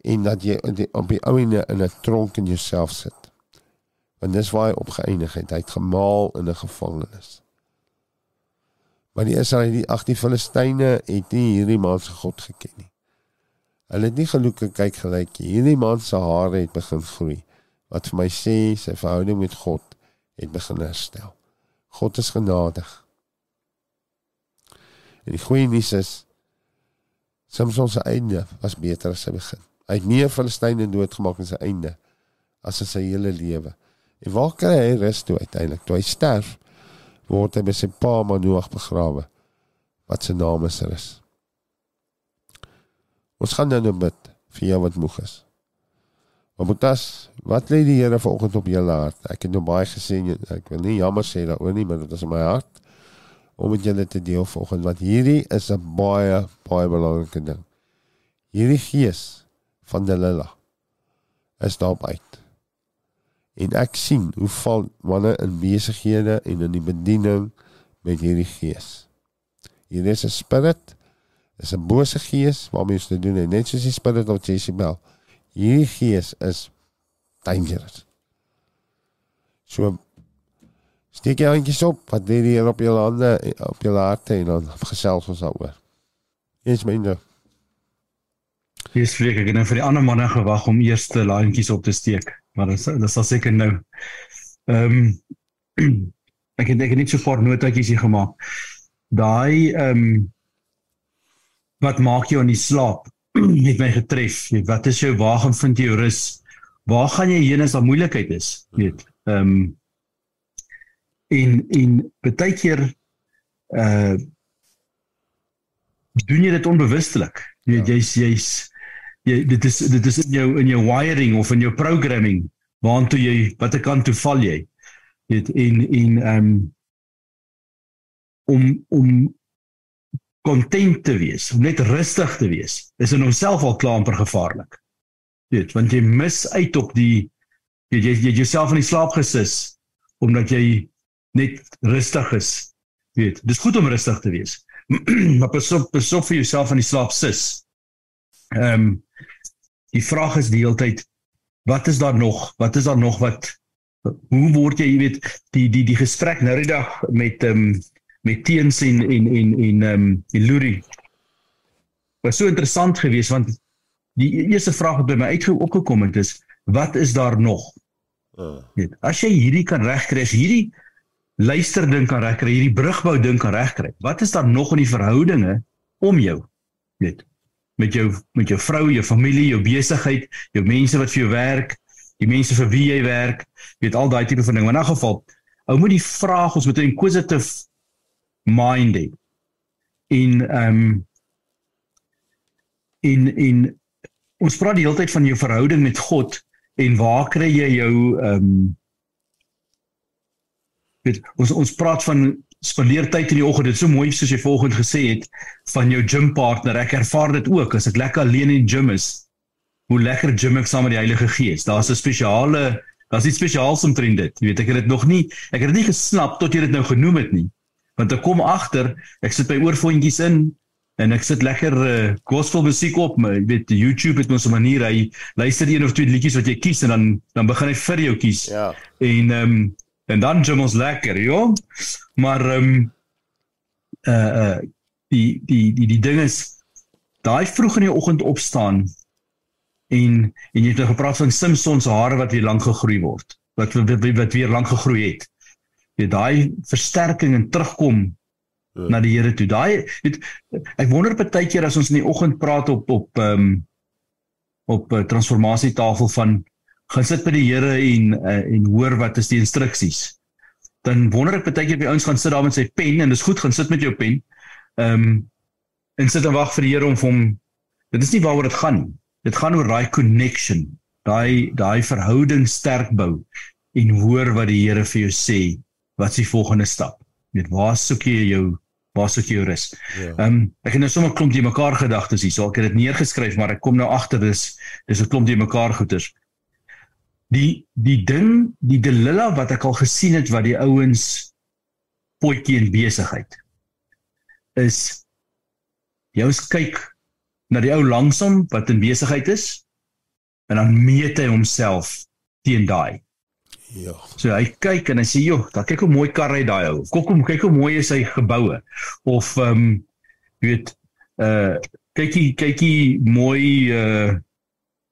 en dat jy op die ou ene in 'n tronk in jouself sit. Want dis waar hy opgeëindig het. Hy het gemaal in 'n gevangenis. Maar die Israeliete, die ag die Filistyne het nie hierdie man se God geken nie. Hulle het nie geloek en kyk gelyk nie. Hierdie man se hare het begin groei wat vir my sê sy verhouding met God het begin herstel. God is genadig. En die goeie nuus is Samson se einde was beter as sy begin. Hy het meer Filistyne doodgemaak in sy einde as in sy hele lewe. En waar kry hy rus toe uiteindelik? Toe hy sterf, word hy by sy pa Manoag begrawe wat sy naam is Rus. Ons gaan nou net bid vir jou wat moeg is. Boetas, wat lê die Here vanoggend op julle hart? Ek het nou baie gesien, ek wil nie jammer sê daaroor nie, maar dit is in my hart om met julle te deel vanoggend want hierdie is 'n baie baie belangrike ding. Hierdie gees van Delila is daarop uit. En ek sien hoe val manne in besighede en in die bediening met hierdie gees. Hier is 'n spirit, is 'n bose gees waarmee jy te doen het, net soos die spirit of Jezebel. Hierdie gees is dangerous. So steek jy handjies op, wat lê hier op jou hande, op jou harte en dan gesels ons daaroor. Eens myne. Hier is vreek ek het nou vir die ander manne gewag om eers te laantjies op te steek, maar dit dit sal seker nou. Ehm um, ek het ek het net so 'n paar notaatjies hier gemaak. Daai ehm um, wat maak jou in die slaap het my getref. Wat is jou waar gaan vind jy jou rus? Waar gaan jy heen as daar moeilikheid is? Weet. Ehm um, in in baie keer uh doen jy dit onbewustelik. Jy ja. jy's jy's jy dit is dit is in jou in jou wiring of in jou programming waartoe jy watter kant toe val jy? Weet in in ehm um, om om kontent te wees, om net rustig te wees, is in homself al klaar amper gevaarlik. Weet, want jy mis uit op die jy jy, jy jouself in die slaap gesis omdat jy net rustig is. Weet, dis goed om rustig te wees. maar pas op, pas op vir jouself in die slaap sis. Ehm um, die vraag is die hele tyd wat is daar nog? Wat is daar nog wat hoe word jy, jy weet, die die die gesprek nou die dag met ehm um, met teens en en en en ehm um, die Luri. Was so interessant geweest want die eerste vraag wat by my uitgekom het is wat is daar nog? Uh. As jy hierdie kan regkry, as hierdie luister ding kan regkry, hierdie brugbou ding kan regkry. Wat is daar nog in die verhoudinge om jou? Weet met jou met jou vrou, jou familie, jou besigheid, jou mense wat vir jou werk, die mense vir wie jy werk, weet al daai tipe van ding. In 'n geval, ou moet die vraag ons moet 'n inquisitive mind hê. In ehm um, in in ons praat die hele tyd van jou verhouding met God en waar kry jy jou ehm um, weet ons ons praat van spandeer tyd in die oggend. Dit is so mooi soos jy volgens gesê het van jou gym partner ek ervaar dit ook. As ek lekker alleen in die gym is hoe lekker gym ek saam met die Heilige Gees. Daar's 'n spesiale daar's iets spesiaals omtrent dit. Jy weet ek het dit nog nie ek het dit nie gesnap tot jy dit nou genoem het nie. Want ek kom agter ek sit by oorfoontjies in en ek sit lekker uh, gospel musiek op. My weet YouTube het mos 'n manier. Hy luister een of twee liedjies wat jy kies en dan dan begin hy vir jou kies. Ja. En ehm um, en dan jam ons lekker ja maar ehm um, uh uh die die die die ding is daai vroeg in die oggend opstaan en en jy het nou gepraat van Simpson se hare wat weer lank gegroei word wat wat, wat weer lank gegroei het jy daai versterking en terugkom ja. na die Here toe. Daai ek wonder baie keer as ons in die oggend praat op op ehm um, op uh, transformasietafel van gaan sit by die Here en uh, en hoor wat is die instruksies. Dan wonder ek baie keer by ouens gaan sit daar met sy pen en dis goed gaan sit met jou pen. Ehm um, en sit en wag vir die Here om hom dit is nie waaroor dit gaan nie. Dit gaan oor daai connection, daai daai verhouding sterk bou en hoor wat die Here vir jou sê wat is die volgende stap? Net waar soek jy jou waar soek jy jou rus? Ja. Ehm yeah. um, ek het nou sommer klomp die mekaar gedagtes hier. So ek het dit neergeskryf, maar ek kom nou agter dis dis 'n klomp die mekaar goeters. Die die ding, die Delilla wat ek al gesien het wat die ouens potjie in besigheid is jy ons kyk na die ou langsom wat in besigheid is en dan meet hy homself teen daai Ja. So hy kyk en hy sê, "Joh, daar kyk hoe mooi kar hy daai ou. Kom kom kyk hoe mooi is hy geboue." Of ehm um, jy weet, uh kykie kykie mooi uh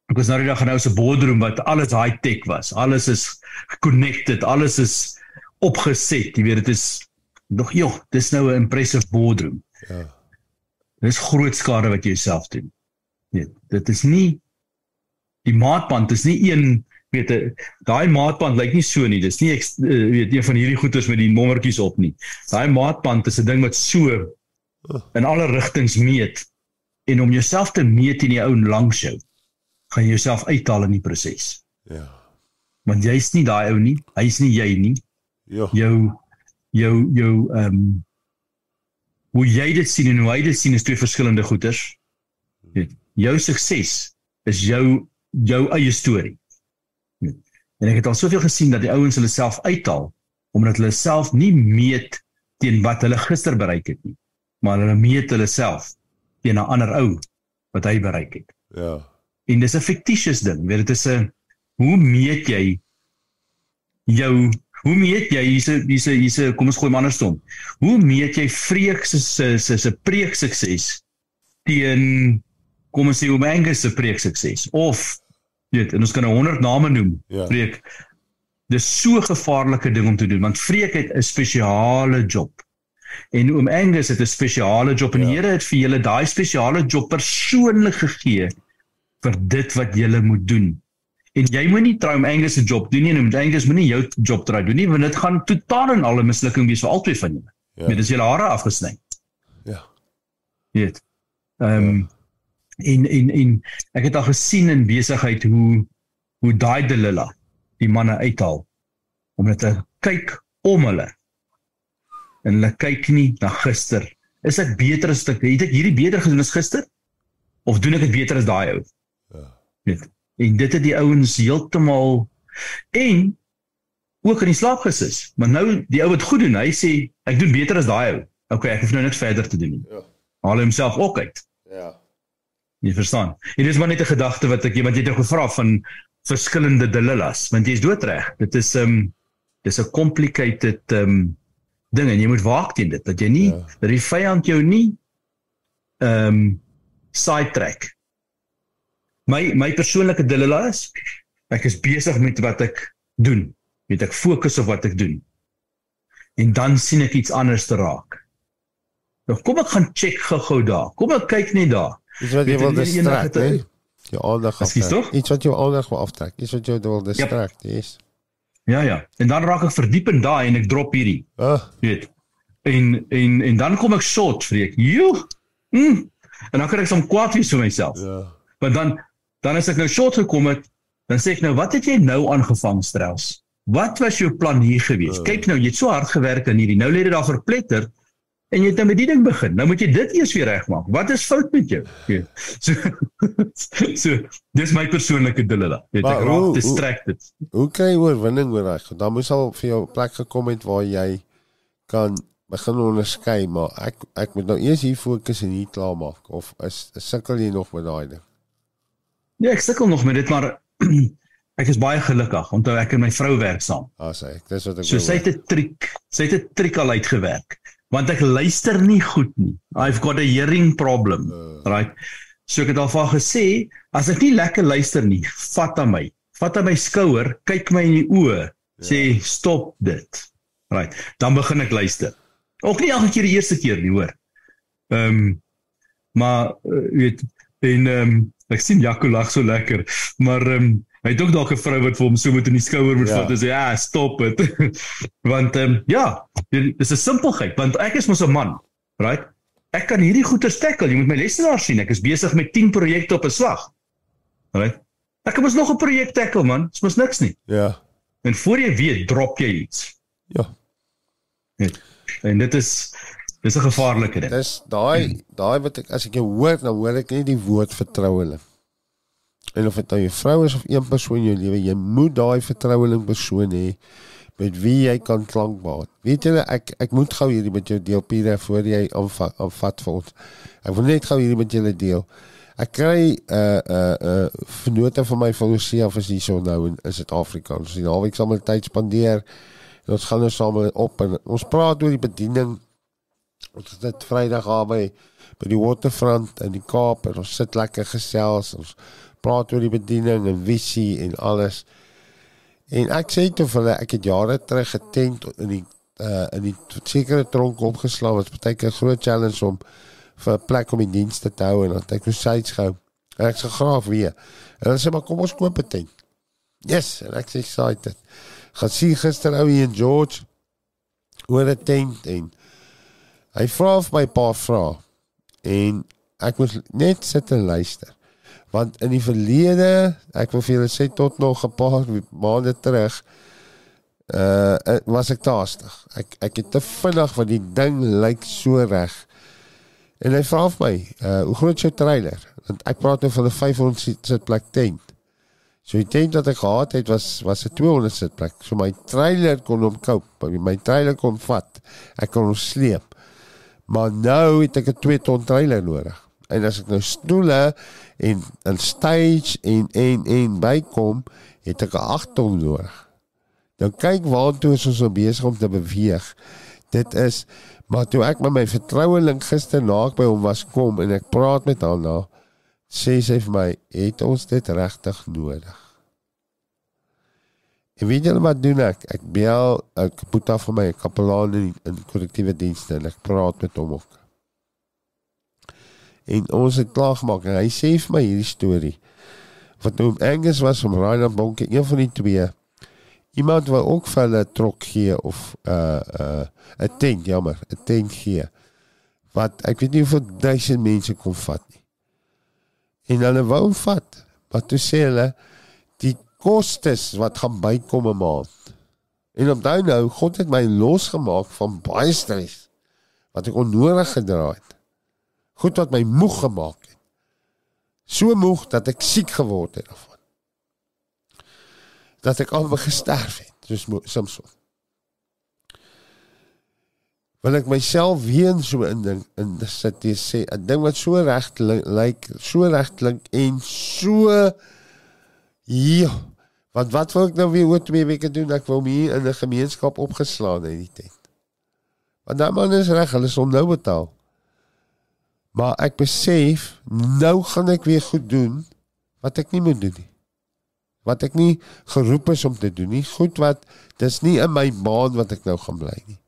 ek was nou die dag so 'n boardroom wat alles high tech was. Alles is connected, alles is opgeset. Jy weet dit is nog joh, dis nou 'n impressive boardroom. Ja. Dis groot skade wat jy jouself doen. Nee, dit is nie die maatband is nie een weet daai maatband lyk nie so nie. Dis nie ek weet een van hierdie goeters met die nommertjies op nie. Daai maatband is 'n ding wat so in alle rigtings meet en om jouself te meet in die ou langs jou gaan jy jouself uithaal in die proses. Ja. Want jy's nie daai ou nie. Hy's nie jy nie. Ja. Jou jou jou ehm um, hoe jy dit sien en hoe hy dit sien is twee verskillende goeters. Weet, jou sukses is jou jou eie storie En ek het al soveel gesien dat die ouens hulle self uithaal omdat hulle self nie meet teen wat hulle gister bereik het nie, maar hulle meet hulle self teen 'n ander ou wat hy bereik het. Ja. En dis 'n fictitious ding. Weet dit is 'n hoe meet jy jou hoe meet jy hierse hierse hierse kom ons gooi maar andersom. Hoe meet jy vreek se se se, se preek sukses teen kom ons sê Omega se preek sukses of weet en ons kan 'n 100 name noem. Ja. Preek dis so gevaarlike ding om te doen want vreek het 'n spesiale job. En oom Angus het 'n spesiale job en die Ja. Here het vir julle daai spesiale job persoonlik gegee vir dit wat julle moet doen. En jy moenie try om Angus se job doen nie en Angus moenie jou job try doen nie want dit gaan totaal en al 'n mislukking wees vir albei van julle. Ja. Ja. Met as julle hare afgesny. Ja. Weet. Ehm um, en en en ek het al gesien in besigheid hoe hoe daai Delila die manne uithaal om net te kyk om hulle. En hulle kyk nie na gister. Is ek beter as ek het ek hierdie beter gedoen as gister? Of doen ek dit beter as daai ou? Weet. En dit het die ouens heeltemal en ook in die slaap gesis. Maar nou die ou wat goed doen, hy sê ek doen beter as daai ou. Okay, ek hoef nou niks verder te doen nie. Ja. Haal homself ook uit. Ja. Jy verstaan. En dis maar net 'n gedagte wat ek want jy het nou gevra van verskillende Delillas, want jy's doodreg. Dit is 'n um, dis 'n complicated um ding en jy moet waak teen dit dat jy nie Ja. ja. dat die vyand jou nie um sidetrack. My my persoonlike Delilla is ek is besig met wat ek doen. Weet ek fokus op wat ek doen. En dan sien ek iets anders te raak. Nou kom ek gaan check gou-gou daar. Kom ek kyk net daar. Iets wat jy wil distract, hè? Jou aandag aftrek. Iets wat jou aandag wil aftrek. Iets wat jou wil distract, yes. Ja ja. En dan raak ek verdiep in daai en ek drop hierdie. Ah, weet. En en en dan kom ek short freak. Jo. Mm. En dan kry ek som kwaad wees vir myself. ja. Want dan dan as ek nou short gekom het, dan sê ek nou, wat het jy nou aangevang strels? Wat was jou plan hier gewees? Uh. Kyk nou, jy het so hard gewerk aan hierdie. Nou lê dit daar verpletter en jy het nou met die ding begin. Nou moet jy dit eers weer regmaak. Wat is fout met jou? Weet. So so dis my persoonlike dilemma. Weet Maar ek raak distracted. Hoe kry jy oorwinning oor daai? Dan moes al vir jou plek gekom het waar jy kan begin onderskei, maar ek ek moet nou eers hier fokus en hier klaar maak of is, is sukkel jy nog met daai ding? Ja, ek sukkel nog met dit, maar ek is baie gelukkig onthou ek en my vrou werk saam. Ah, sê ek, dis wat ek So wil sy het 'n triek, sy het 'n triek al uitgewerk. Want ek luister nie goed nie. I've got a hearing problem. Uh, Right. So ek het al vir haar gesê, as ek nie lekker luister nie, vat aan my. Vat aan my skouer, kyk my in die oë, sê stop dit. Right. Dan begin ek luister. Ook nie elke keer die eerste keer nie, hoor. Ehm um, maar uh, weet en ehm um, ek sien Jaco lag so lekker, maar ehm um, hy het ook dalk 'n vrou wat vir hom so moet in die skouer moet Ja. vat en sê ja, stop dit. want ehm um, ja, dit is 'n simpelheid want ek is mos 'n man, right? Ek kan hierdie goeie tackle. Jy moet my lesenaar sien. Ek is besig met 10 projekte op 'n slag. Right? Ek het mos nog 'n projek tackle man. Dis mos niks nie. ja. En voor jy weet, drop jy iets. Ja. En dit is dis 'n gevaarlike ding. Dis daai daai wat ek as ek jou hoor, dan hoor ek net die woord vertroueling. En of dit nou jou vrou is of een persoon in jou lewe, jy moet daai vertroueling persoon hê met wie jy kan klankbaat. Weet julle, ek ek moet gou hierdie met jou deel Pieter voor jy aanvat aanvat vir ons. Ek wil net gou hierdie met julle deel. Ek kry 'n uh, 'n uh, 'n uh, vennote van my van Lucia vir hierso nou in Suid-Afrika. Ons die naweek saam tyd spandeer. En ons gaan nou saam op en ons praat oor die bediening Ons het dit Vrydag daar by by die waterfront in die Kaap en ons sit lekker gesels. Ons praat oor die bediening en visie en alles. En ek sê toe vir hulle ek het jare terug getent in die uh in die sekere tronk opgeslaan. Is baie keer groot challenge om vir 'n plek om die dienste te hou en dan ek crusades gehou. En ek sê graag weer. En hulle sê maar kom ons koop 'n tent. Yes, en ek sê excited. Gaan sien gister ou hier in George oor 'n tent en Hy vra vir my 'n paar vrae en ek moes net sit en luister. Want in die verlede, ek wil vir julle sê tot nog 'n paar maande terug, uh was ek taastig. Ek ek het te vinnig want die ding lyk so reg. En hy vra vir my, uh hoe groot is jou trailer? Want ek praat nou van 'n 500 sit- sitplek tent. So die tent wat ek gehad het was was 'n 200 sitplek. So my trailer kon hom koop, my trailer kon vat. Ek kon hom sleep. Maar nou het ek 'n 2 ton trailer nodig. En as ek nou stoele en 'n stage en en en bykom, het ek 'n 8 ton nodig. Nou kyk waartoe ons so besig om te beweeg. Dit is maar toe ek met my vertroueling gister na by hom was kom en ek praat met haar na sê sy vir my het ons dit regtig nodig. En weet jy wat doen ek? Ek bel ek put af vir my kapelaan in, in korrektiewe dienste en ek praat met hom ook. En ons het klaar gemaak en hy sê vir my hierdie storie. Wat nou Angus was van Ryan Bonke, een van die twee iemand wat ook vir hulle trok gee of 'n uh, 'n uh, 'n tent, jammer, 'n tent gee. Wat ek weet nie hoeveel duisend mense kon vat nie. En hulle wou vat, maar toe sê hulle die kostes wat gaan bykom 'n maand. En onthou nou, God het my losgemaak van baie stres wat ek onnodig gedra het. Goed wat my moeg gemaak het. So moeg dat ek siek geword het daarvan dat ek al gesterf het soos Samson. Wil ek myself weer so in ding in sit jy sê 'n ding wat so reg lyk like, so reg klink en so ja wat wat wil ek nou weer oor twee weke doen ek wil hier in 'n gemeenskap opgeslaan het die tyd. Want daai man is reg, hulle om nou betaal. Maar ek besef nou gaan ek weer goed doen wat ek nie moet doen nie wat ek nie geroep is om te doen nie. Goed wat dis nie in my baan wat ek nou gaan bly nie.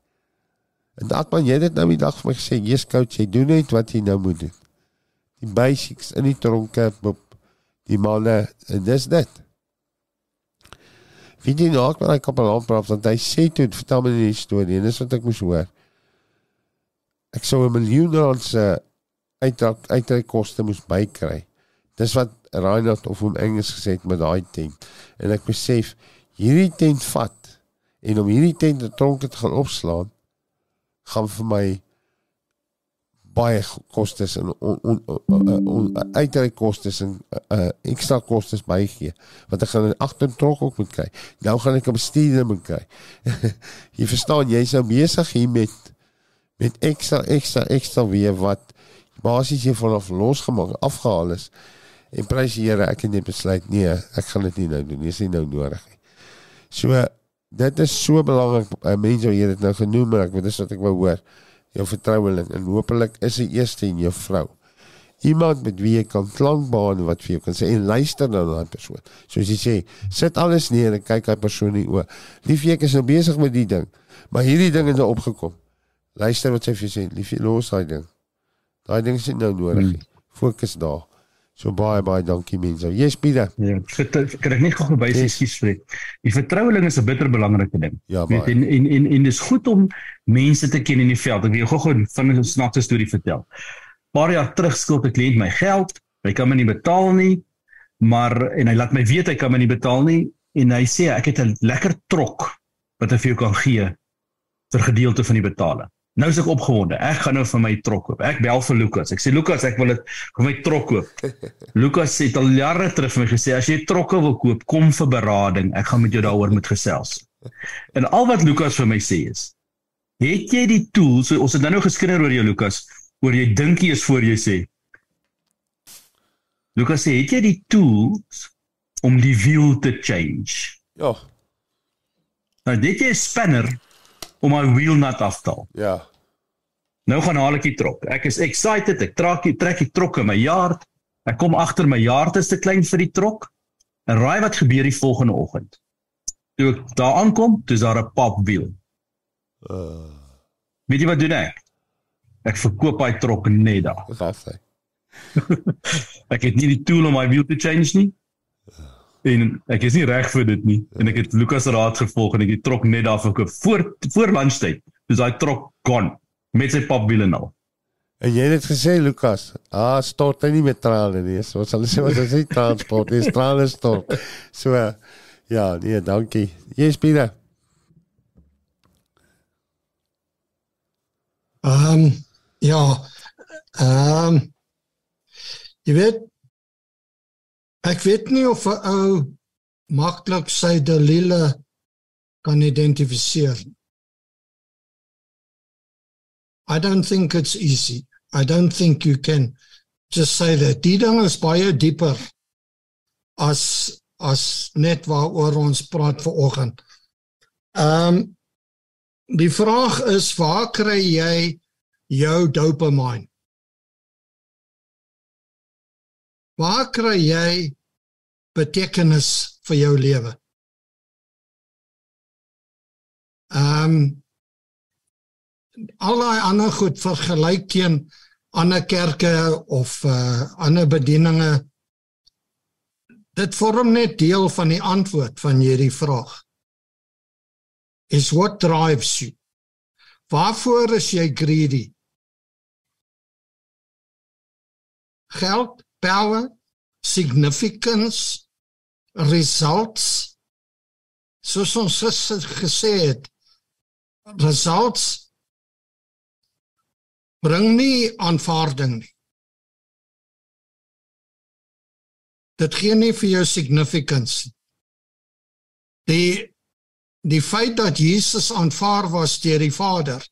En dalk man jy dit nou die dag vir my gesê, "Jesus coach, jy doen net wat jy nou moet doen." Die basics in die tronke die manne dis dit. Wie jy nou ook met hy kapelaan praat, want hy sê toe, vertel my die storie en dis wat ek moes hoor. Ek sou 'n miljoen rand se uitdrag uitreik koste moes bykry. Dis wat Reinhard of hom Engels gesê het met daai tent. En ek besef hierdie tent vat en om hierdie tent te tronk te gaan opslaan gaan vir my baie kostes en uitreik kostes en uh, ekstra kostes bygee wat ek gaan in agter tronk ook moet kry. Nou gaan ek 'n bestuurder moet kry. jy verstaan jy sou besig hier met met ekstra ekstra ekstra weer wat basies jy vanaf losgemaak afgehaal is En prys die Here, ek het net besluit nee, ek gaan dit nie nou doen nie, is nie nou nodig nie. So dit is so belangrik. Uh, mense jy dit nou genoem, maar ek weet dis wat ek wou hoor. Jou vertroueling en hopelik is die eerste in jou vrou. Iemand met wie jy kan klankbaan wat vir jou kan sê en luister na daai persoon. Soos jy sê, sit alles neer en kyk daai persoon in die oë. Liefie, ek is nou besig met die ding, maar hierdie ding het nou opgekom. Luister wat sy vir jou sê, liefie, los daai ding. Daai ding is nie nou nodig nie. Fokus daar. So baie baie dankie mense. Jy's Pieter. Ja, kan ek net gou sê skuis vir dit. Die vertroueling is 'n bitter belangrike ding. Ja, Weet, en en en en dis goed om mense te ken in die veld. Ek wil gou gou van 'n snaakse storie vertel. Paar jaar terug skuld 'n kliënt my geld. Hy kan my nie betaal nie. Maar en hy laat my weet hy kan my nie betaal nie en hy sê ek het 'n lekker trok wat hy vir jou kan gee vir gedeelte van die betaling. Nou is ek opgewonde. Ek gaan nou vir my trok koop. Ek bel vir Lukas. Ek sê Lukas, ek wil dit vir my trok koop. Lukas sê al jare terug vir my gesê as jy trokke wil koop, kom vir berading. Ek gaan met jou daaroor moet gesels. En al wat Lukas vir my sê is: "Het jy die tools? So, ons het nou nou geskinder oor jou Lukas, oor jy dink jy is voor jy sê. Lukas sê: "Het jy die tools om die wiel te change?" Ja. Nou dit is 'n spanner om my wheel nut af te haal. Ja. Nou gaan haal ek die trok. Ek is excited. Ek trek die trek die trok in my yard. Ek kom agter my yard is te klein vir die trok. En raai wat gebeur die volgende oggend? Toe ek daar aankom, dis daar 'n pop wiel. Uh. Weet jy wat doen ek? Ek verkoop daai trok net daar. Wat sê ek het nie die tool om my wiel te change nie. En ek is nie reg vir dit nie. En ek het Lukas raad gevolg en ek het trok net daar verkoop voor voor lunchtyd. Dis daai trok gone met sy papwiele nou. En jy het gesê Lukas, ah stort hy nie met trane nie. So sal sê wat as hy transport is trane stort. So ja, nee, dankie. Jy speel. Ehm um, ja. Ehm um, jy weet Ek weet nie of 'n ou maklik sy dalile kan identifiseer. I don't think it's easy. I don't think you can just say that die ding is baie dieper as as net waaroor ons praat vanoggend. Ehm um, die vraag is waar kry jy jou dopamine? Waar kry jy betekenis vir jou lewe? Ehm um, al daai ander goed vergelyk teen ander kerke of uh ander bedieninge. Dit vorm net deel van die antwoord van hierdie vraag. Is what drives you? Waarvoor is jy greedy? Geld power significance results soos ons gesê het results bring nie aanvaarding nie. Dit gee nie vir jou significance. Die die feit dat Jesus aanvaar was deur die Vader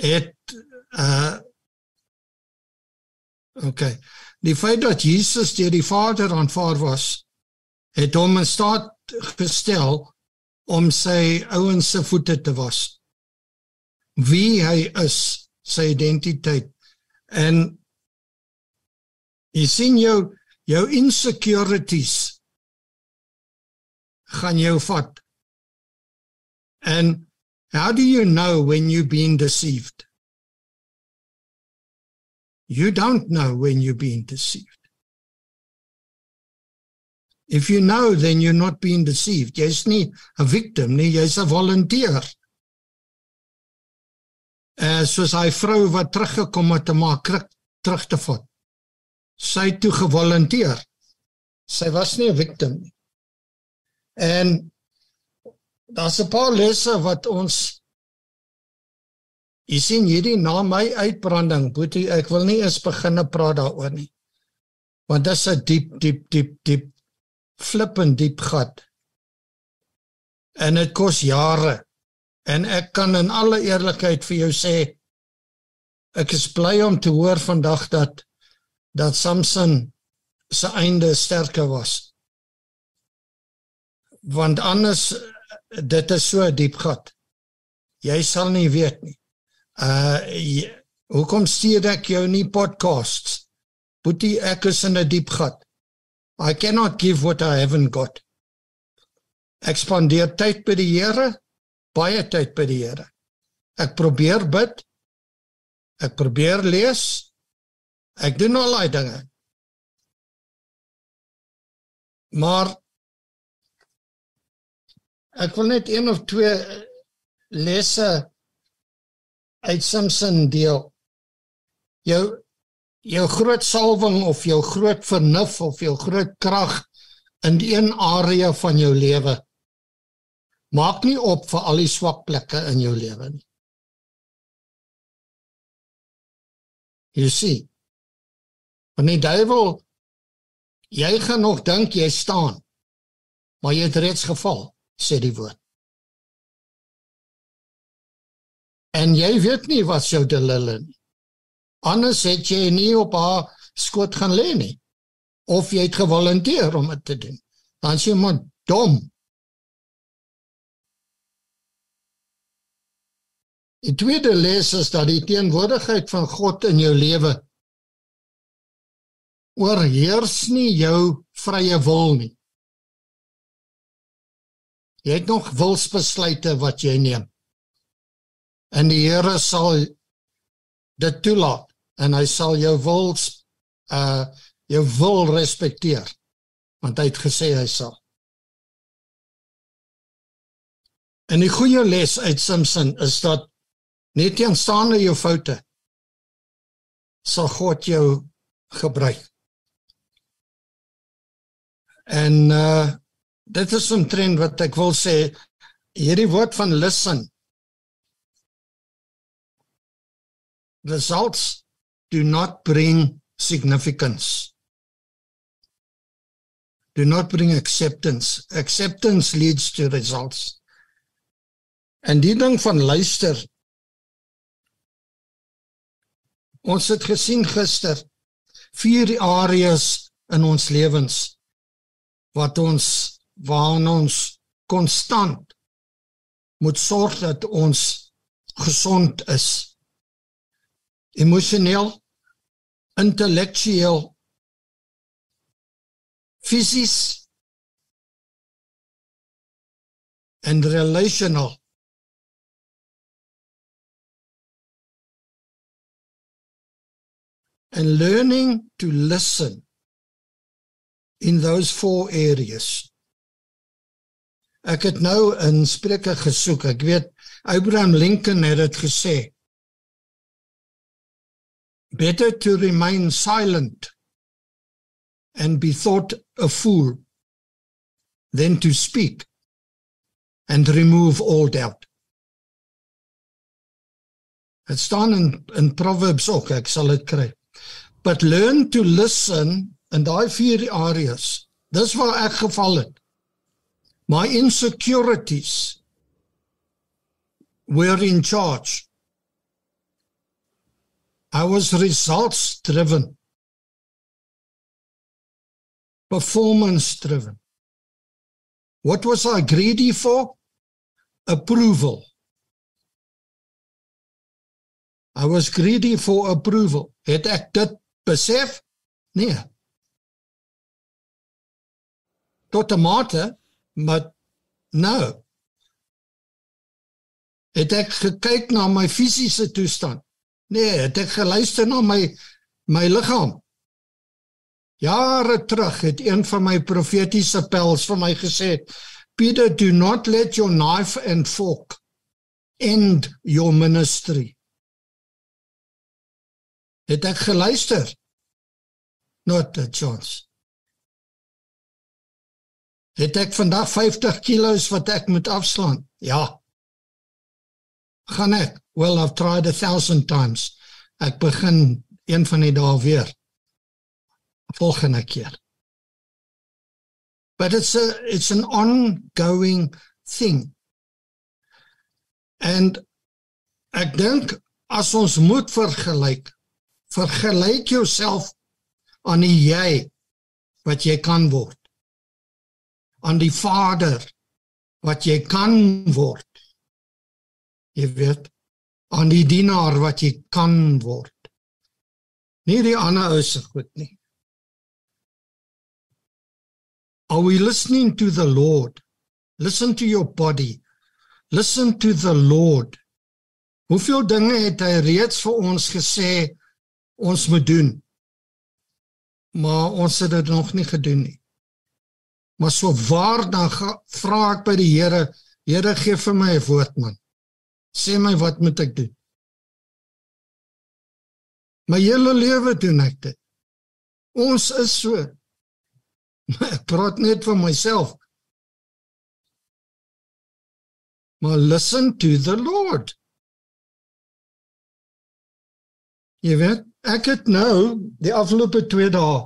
het uh Okay. Die feit dat Jesus deur die Vader aanvaar was het hom in staat gestel om sy ouens se voete te was wie hy is, sy identiteit. En jy sien jou jou insecurities gaan jou vat. And how do you know when you've been deceived? You don't know when you're being deceived. If you know then you're not being deceived. Jy's nie 'n victim nie, jy's 'n volunteer uh soos hy vrou wat teruggekom het om haar kruk terug te vat. Sy toe gevolunteer. Sy was nie 'n victim nie. En daar's 'n paar lesse wat ons Jy sien hierdie na my uitbranding, boetie, ek wil nie eens begine praat daaroor nie. Want dit is 'n diep diep diep diep flippend diep gat. En dit kos jare En ek kan in alle eerlikheid vir jou sê ek is bly om te hoor vandag dat dat Samson se einde sterker was. Want anders dit is so diep gat. Jy sal nie weet nie. Uh jy, hoekom stuur ek jou nie podcasts? Boetie, ek is in 'n diep gat. I cannot give what I haven't got. Ek spandeer tyd by die Here baie tyd by die Here. Ek probeer bid. Ek probeer lees. Ek doen al daai dinge. Maar ek wil net een of twee lesse uit Samson deel. Jou jou groot salwing of jou groot vernuf of jou groot krag in een area van jou lewe Maak nie op vir al die swak plekke in jou lewe nie. Jy sien. Want die duiwel jy gaan nog dink jy staan. Maar jy het reeds geval, sê die woord. En jy weet nie wat sou te lille nie. Anders het jy nie op haar skoot gaan lê nie. Of jy het gewolonteer om dit te doen. Dan sê maar dom. Die tweede les is dat die teenwoordigheid van God in jou lewe oorheers nie jou vrye wil nie. Jy het nog wilsbesluite wat jy neem. En die Here sal dit toelaat en hy sal jou wils uh jou wil respekteer want hy het gesê hy sal. En die goeie les uit Samson is dat Net teenstaande jou foute sal God jou gebruik. En uh dit is 'n trend wat ek wil sê hierdie woord van listen. Results do not bring significance. do not bring acceptance. Acceptance leads to results. En die ding van luister. Ons het gesien gister vier areas in ons lewens wat ons waarna ons konstant moet sorg dat ons gesond is. Emosioneel, intellektueel, fisies en relational. And learning to listen in those four areas. Ek het nou in Spreuke gesoek. Ek weet Abraham Lincoln het dit gesê. Better to remain silent and be thought a fool than to speak and remove all doubt. Dit staan in in Proverbs ook, ek sal dit kry. But learn to listen in daai vier areas. Dis waar ek geval het. My insecurities were in charge. I was results driven. Performance driven. What was I greedy for? Approval. I was greedy for approval. Het ek dit besef? Nee. Tot 'n mate maar nou het ek gekyk na my fisiese toestand nee het ek geluister na my my liggaam jare terug het een van my profetiese pels vir my gesê Peter do not let your knife and fork end your ministry het ek geluister not a chance Het ek vandag 50 kilos wat ek moet afslaan? Ja. Gaan ek? Well, I've tried a thousand times. Ek begin een van die dae weer. Volgende keer. But it's a it's an ongoing thing. And ek dink as ons moet vergelyk, vergelyk jouself aan die jy wat jy kan word aan die Vader wat jy kan word. Jy weet aan die dienaar wat jy kan word. Nie die ander ou se goed nie. Are we listening to the Lord? Listen to your body. Listen to the Lord. Hoeveel dinge het hy reeds vir ons gesê ons moet doen? Maar ons het dit nog nie gedoen nie. Maar so waar dan vra ek by die Here, Here gee vir my 'n woord man. Sê my wat moet ek doen? My hele lewe doen ek dit. Ons is so. Ek praat net vir myself. Maar listen to the Lord. Jy weet, ek het nou die afgelope 2 dae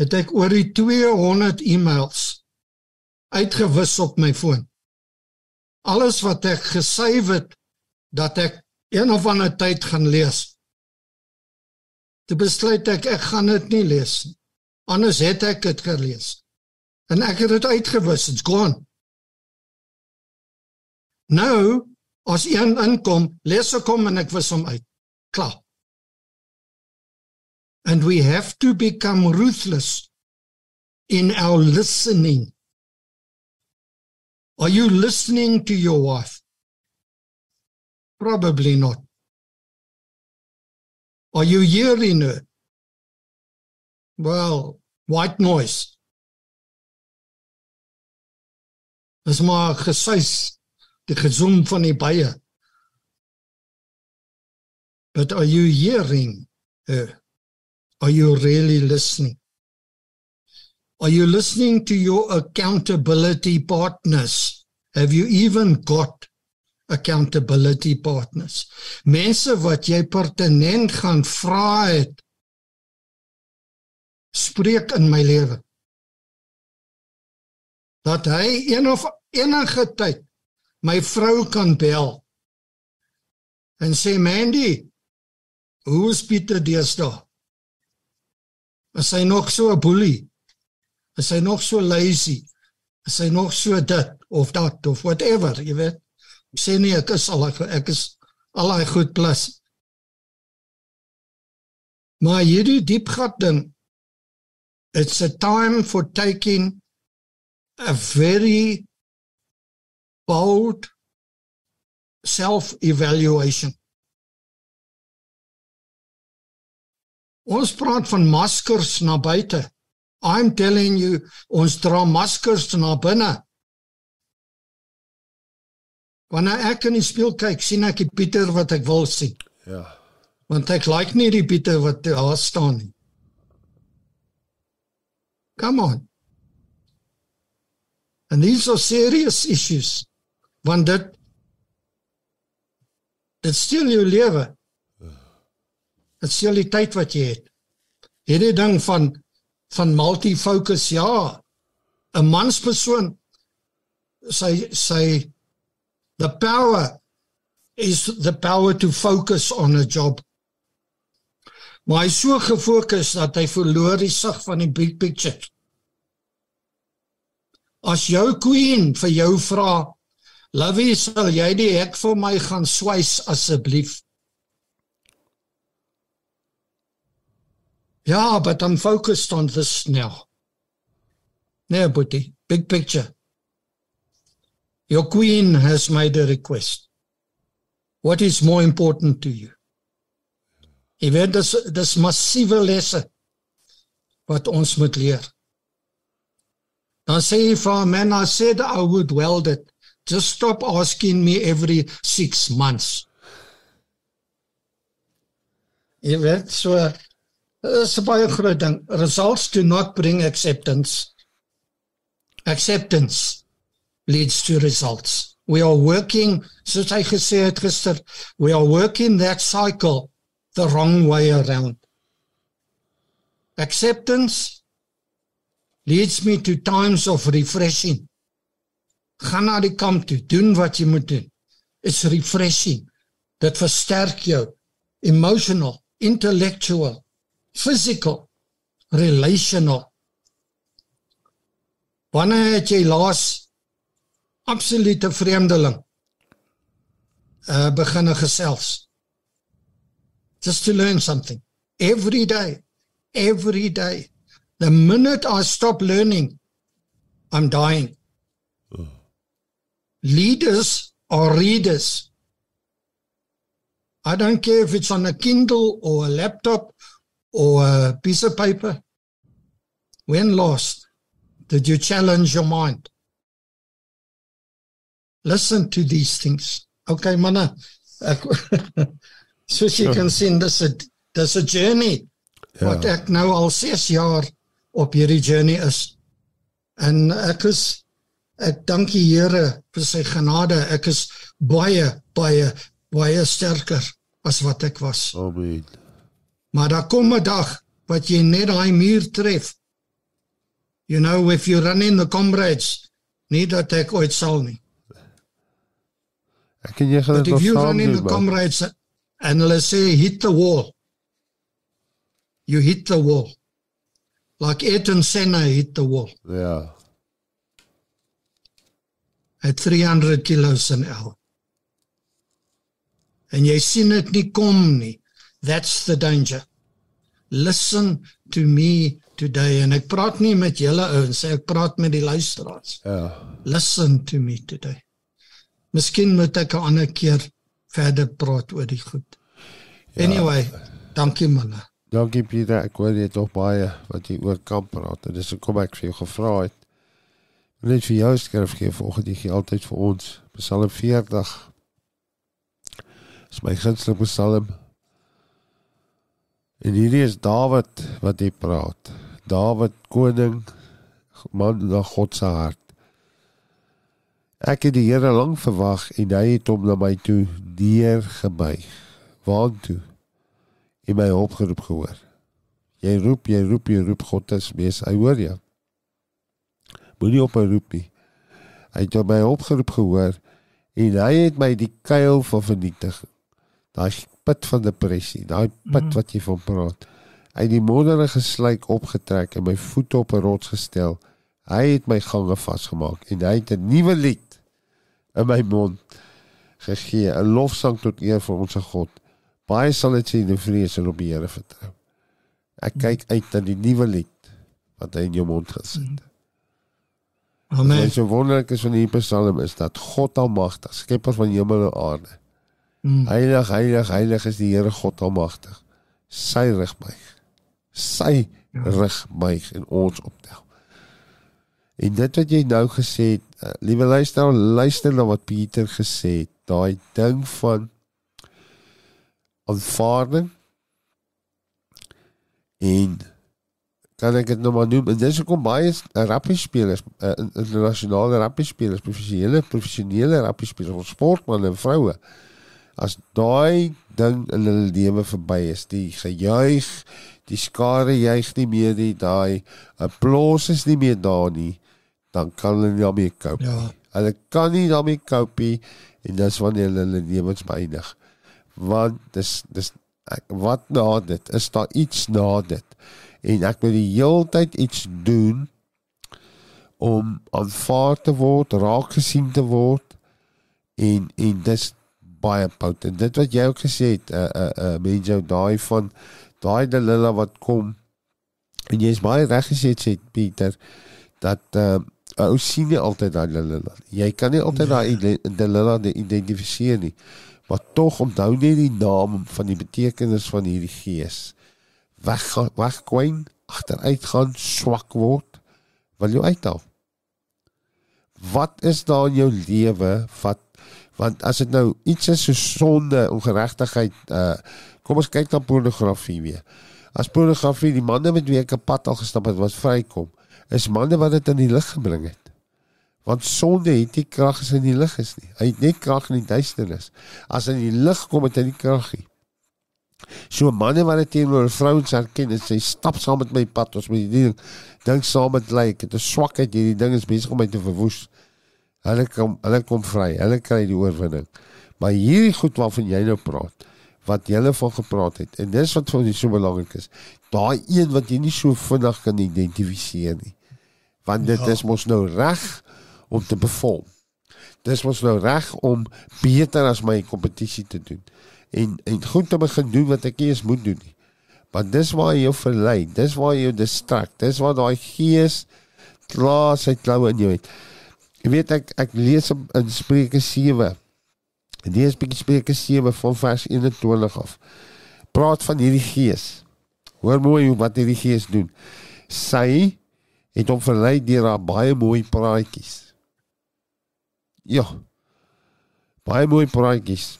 het ek oor die 200 e-mails uitgewis op my foon. Alles wat ek gesave het dat ek een of ander tyd gaan lees. Toe besluit ek ek gaan dit nie lees nie. Anders het ek dit gelees. En ek het dit uitgewis, it's gone. Nou, as een inkom, lees ek hom en ek wis hom uit. Klaar. And we have to become ruthless in our listening Are you listening to your wife? Probably not. Are you hearing her? Well, white noise. Dis maar gesuis die gezoem van die baie. But are you hearing her? Are you really listening? Are you listening to your accountability partners? Have you even got accountability partners? Mense wat jy pertinent gaan vra het spreek in my lewe. dat hy een of enige tyd my vrou kan bel en sê Mandy, hoe is Pieter deesdae? Is hy nog so 'n boelie? Is hy nog so lazy? Is hy nog so dit of dat of whatever, jy weet? Sê nie ek is al ek is al hy goed plus. Maar hierdie diepgat ding it's a time for taking a very bold self-evaluation. Ons praat van maskers na buite. I'm telling you, ons dra maskers na binne. Wanneer ek in die spieël kyk, sien ek die Pieter wat ek wil sien. Ja. Want ek like nie die Pieter wat daar staan nie. Come on. And these are serious issues. Want dit dit steel jou lewe. Dit steel die tyd wat jy het. Hierdie ding van van multi-focus ja. 'n Manspersoon sy sy the power is the power to focus on a job. Maar hy so gefokus dat hy verloor die sig van die big picture. As jou queen vir jou vra, "Lovey, sal jy die hek vir my gaan swys asseblief?" Ja, but I'm focused on this now. Nee, buddy, big picture. Your queen has made a request. What is more important to you? Jy weet dis dis massiewe lesse wat ons moet leer. Dan sê hy vir man I said I would weld it. Just stop asking me every 6 months. Jy weet so is 'n baie groot ding. Results do not bring acceptance. Acceptance leads to results. We are working, soos hy gesê het gister, we are working that cycle the wrong way around. Acceptance leads me to times of refreshing. Gaan na die kamp toe, doen wat jy moet doen. It's refreshing. Dit versterk jou emotional, intellectual, physical, relational. Wanneer het jy laas absolute vreemdeling uh begin gesels? Just to learn something every day, every day. The minute I stop learning, I'm dying. Leaders are readers. I don't care if it's on a Kindle or a laptop or a piece of paper. When last did you challenge your mind? Listen to these things. Okay, manne. Ek soos jy kan sien, dis 'n dis 'n journey ja. wat ek nou al 6 jaar op hierdie journey is. En ek is ek dank die Here vir sy genade. Ek is baie baie baie sterker as wat ek was. Amen. Maar daar kom 'n dag wat jy net daai muur tref. You know if you run in the comrades, nie dat ek ooit sal nie. Ek en jy gaan dit nog saam doen. If you run in the man. comrades and hulle sê hit the wall. You hit the wall. Like Ayrton Senna hit the wall Ja. at 300 kilos an hour. En jy sien dit nie kom nie. That's the danger. Listen to me today en ek praat nie met julle ouens, ek praat met die luisteraars. Ja. Listen to me today. Miskien moet ek 'n ander keer verder praat oor die goed. Ja. Anyway, dankie manne. Dankie Pieter, ek hoor jy het nog baie wat jy oor kan praat. En dis hoekom ek vir jou gevra het. Net vir jou skrif gee volgens die gee altyd vir ons. Psalm 40. Dis my gunsteling psalm. En hierdie is Dawid wat hy praat. Dawid koning man na God se hart. Ek het die Here lank verwag en hy het hom na my toe neergebuig. Waartoe? En my opgeroep gehoor. Jy roep, jy roep, jy roep God is mes. Hy hoor jou. Moenie op hom roep nie. Hy het my opgeroep gehoor en hy het my die kuil van vernietiging. Daai put van depressie, daai put Mhm. wat jy van praat. Hy het die modderige slyk opgetrek en my voete op 'n rots gestel. Hy het my gange vasgemaak en hy het 'n nuwe lied in my mond gegee, 'n lofsang tot eer vir ons God. Baie sal dit sien en vrees en op die Here vertrou. Ek kyk uit na die nuwe lied wat hy in jou mond gesit. Amen. Wat so wonderlik is van hierdie Psalm is dat God Almagtig, skepper van hemel en aarde, Mm. heilig, heilig, heilig is die Here God Almagtig. Sy rig buig. Sy Ja. rig buig en ons optel. En dit wat jy nou gesê het, uh, liewe luisteraar, luister na wat Pieter gesê het, daai ding van aanvaarding en kan ek dit nou maar noem en dis hoekom baie rugby spelers uh, internasionale rugby spelers professionele professionele rugby spelers sportmense en vroue as daai ding in hulle lewe verby is die gejuig die skare juig nie meer nie daai applous is nie meer daar nie dan kan hulle nie daarmee cope Ja. hulle kan nie daarmee cope nie en dis wanneer hulle hulle lewens beëindig want dis dis ek, wat na dit is daar iets na dit en ek moet die heeltyd iets doen om aanvaar te word, raak gesien te word en en dis baie potent. Dit wat jy ook gesê het, uh uh, uh mense daai van daai Delila wat kom en jy's baie reg gesê het Pieter dat uh ou sien nie altyd daai Delila. Jy kan nie altyd daai Delila identifiseer nie. Maar tog onthou net die naam van die betekenis van hierdie gees weg wegkwyn, agteruit gaan, swak word, wil jou uithaal. Wat is daar in jou lewe wat want as dit nou iets is so sonde, ongeregtigheid, uh kom ons kyk na pornografie weer. As pornografie die manne met wie ek 'n pad al gestap het wat vrykom, is manne wat dit in die lig gebring het. Want sonde het nie krag as in die lig is nie. Hy het net krag in die duisternis. As in die lig kom het hy nie krag nie. So manne wat dit teenoor vrouens erken en sê stap saam met my pad ons moet die ding dink saam met lê. Ek het 'n swakheid hierdie ding is besig om my te verwoes. Hulle kom hulle kom vry. Hulle kry die oorwinning. Maar hierdie goed waarvan jy nou praat, wat jy van gepraat het en dis wat vir my so belangrik is. Daai een wat jy nie so vinnig kan identifiseer nie. Want dit Ja. is mos nou reg om te perform. Dis mos nou reg om beter as my kompetisie te doen en en goed te begin doen wat ek eers moet doen nie. Want dis waar jy jou verlei, dis waar jy jou distract, dis waar daai gees klaar sy kloue in jou het. Jy weet ek ek lees in, in Spreuke 7. En dis bietjie Spreuke 7 van vers 21 af. Praat van hierdie gees. Hoor mooi hoe wat hierdie gees doen. Sy het hom verlei deur haar baie mooi praatjies. Ja. Baie mooi praatjies.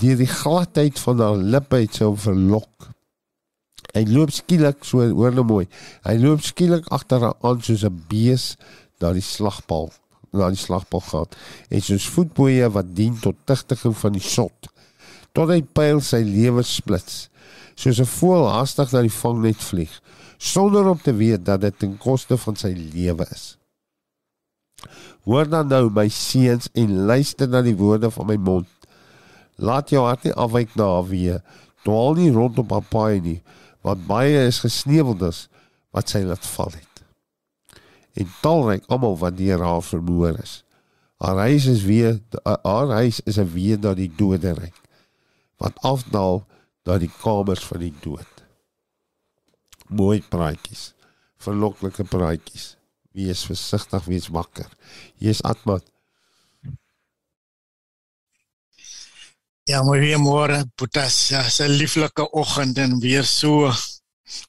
Deur die gladheid van haar lippe het sy hom verlok. Hy loop skielik so hoor nou mooi. Hy loop skielik agter haar aan soos 'n bees na die slagpaal na die slagpaal gaan en soos voetboeie wat dien tot tigtiging van die sot tot hy pyl sy lewe splits soos 'n voël haastig na die vangnet vlieg sonder om te weet dat dit ten koste van sy lewe is. Hoor dan nou my seuns en luister na die woorde van my mond. Laat jou hart nie afwyk na haar weer dwaal nie rond op haar paai nie want baie is gesneuweldes wat sy laat val het. En talryk almal wat deur haar vermoor is. Haar huis is weer haar huis is 'n weer na die doderyk wat afdaal na die kamers van die dood mooi praatjies. Verloklike praatjies. Wees versigtig wees wakker. Jy's atmat Ja, mooi weer môre, Boetas. Ja, 'n lieflike oggend en weer so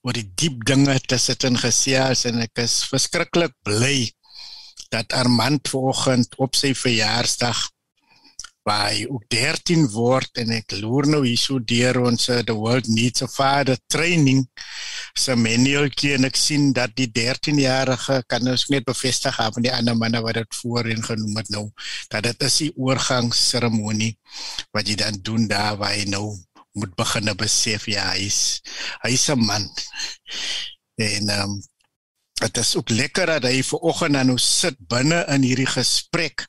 oor die diep dinge te sit en gesels en ek is verskriklik bly dat Armand vanoggend op sy verjaarsdag waar hy ook 13 word en ek loer nou hierso deur ons uh, the world needs a father training. Se manualkie en ek sien dat die 13-jarige kan ons net bevestig het van die ander manne wat dit voorheen genoem het nou dat dit is die oorgangsseremonie wat jy dan doen daar waar jy nou moet begin besef ja hy's hy's 'n man. En um, dit is ook lekker dat hy ver oggend dan nou sit binne in hierdie gesprek.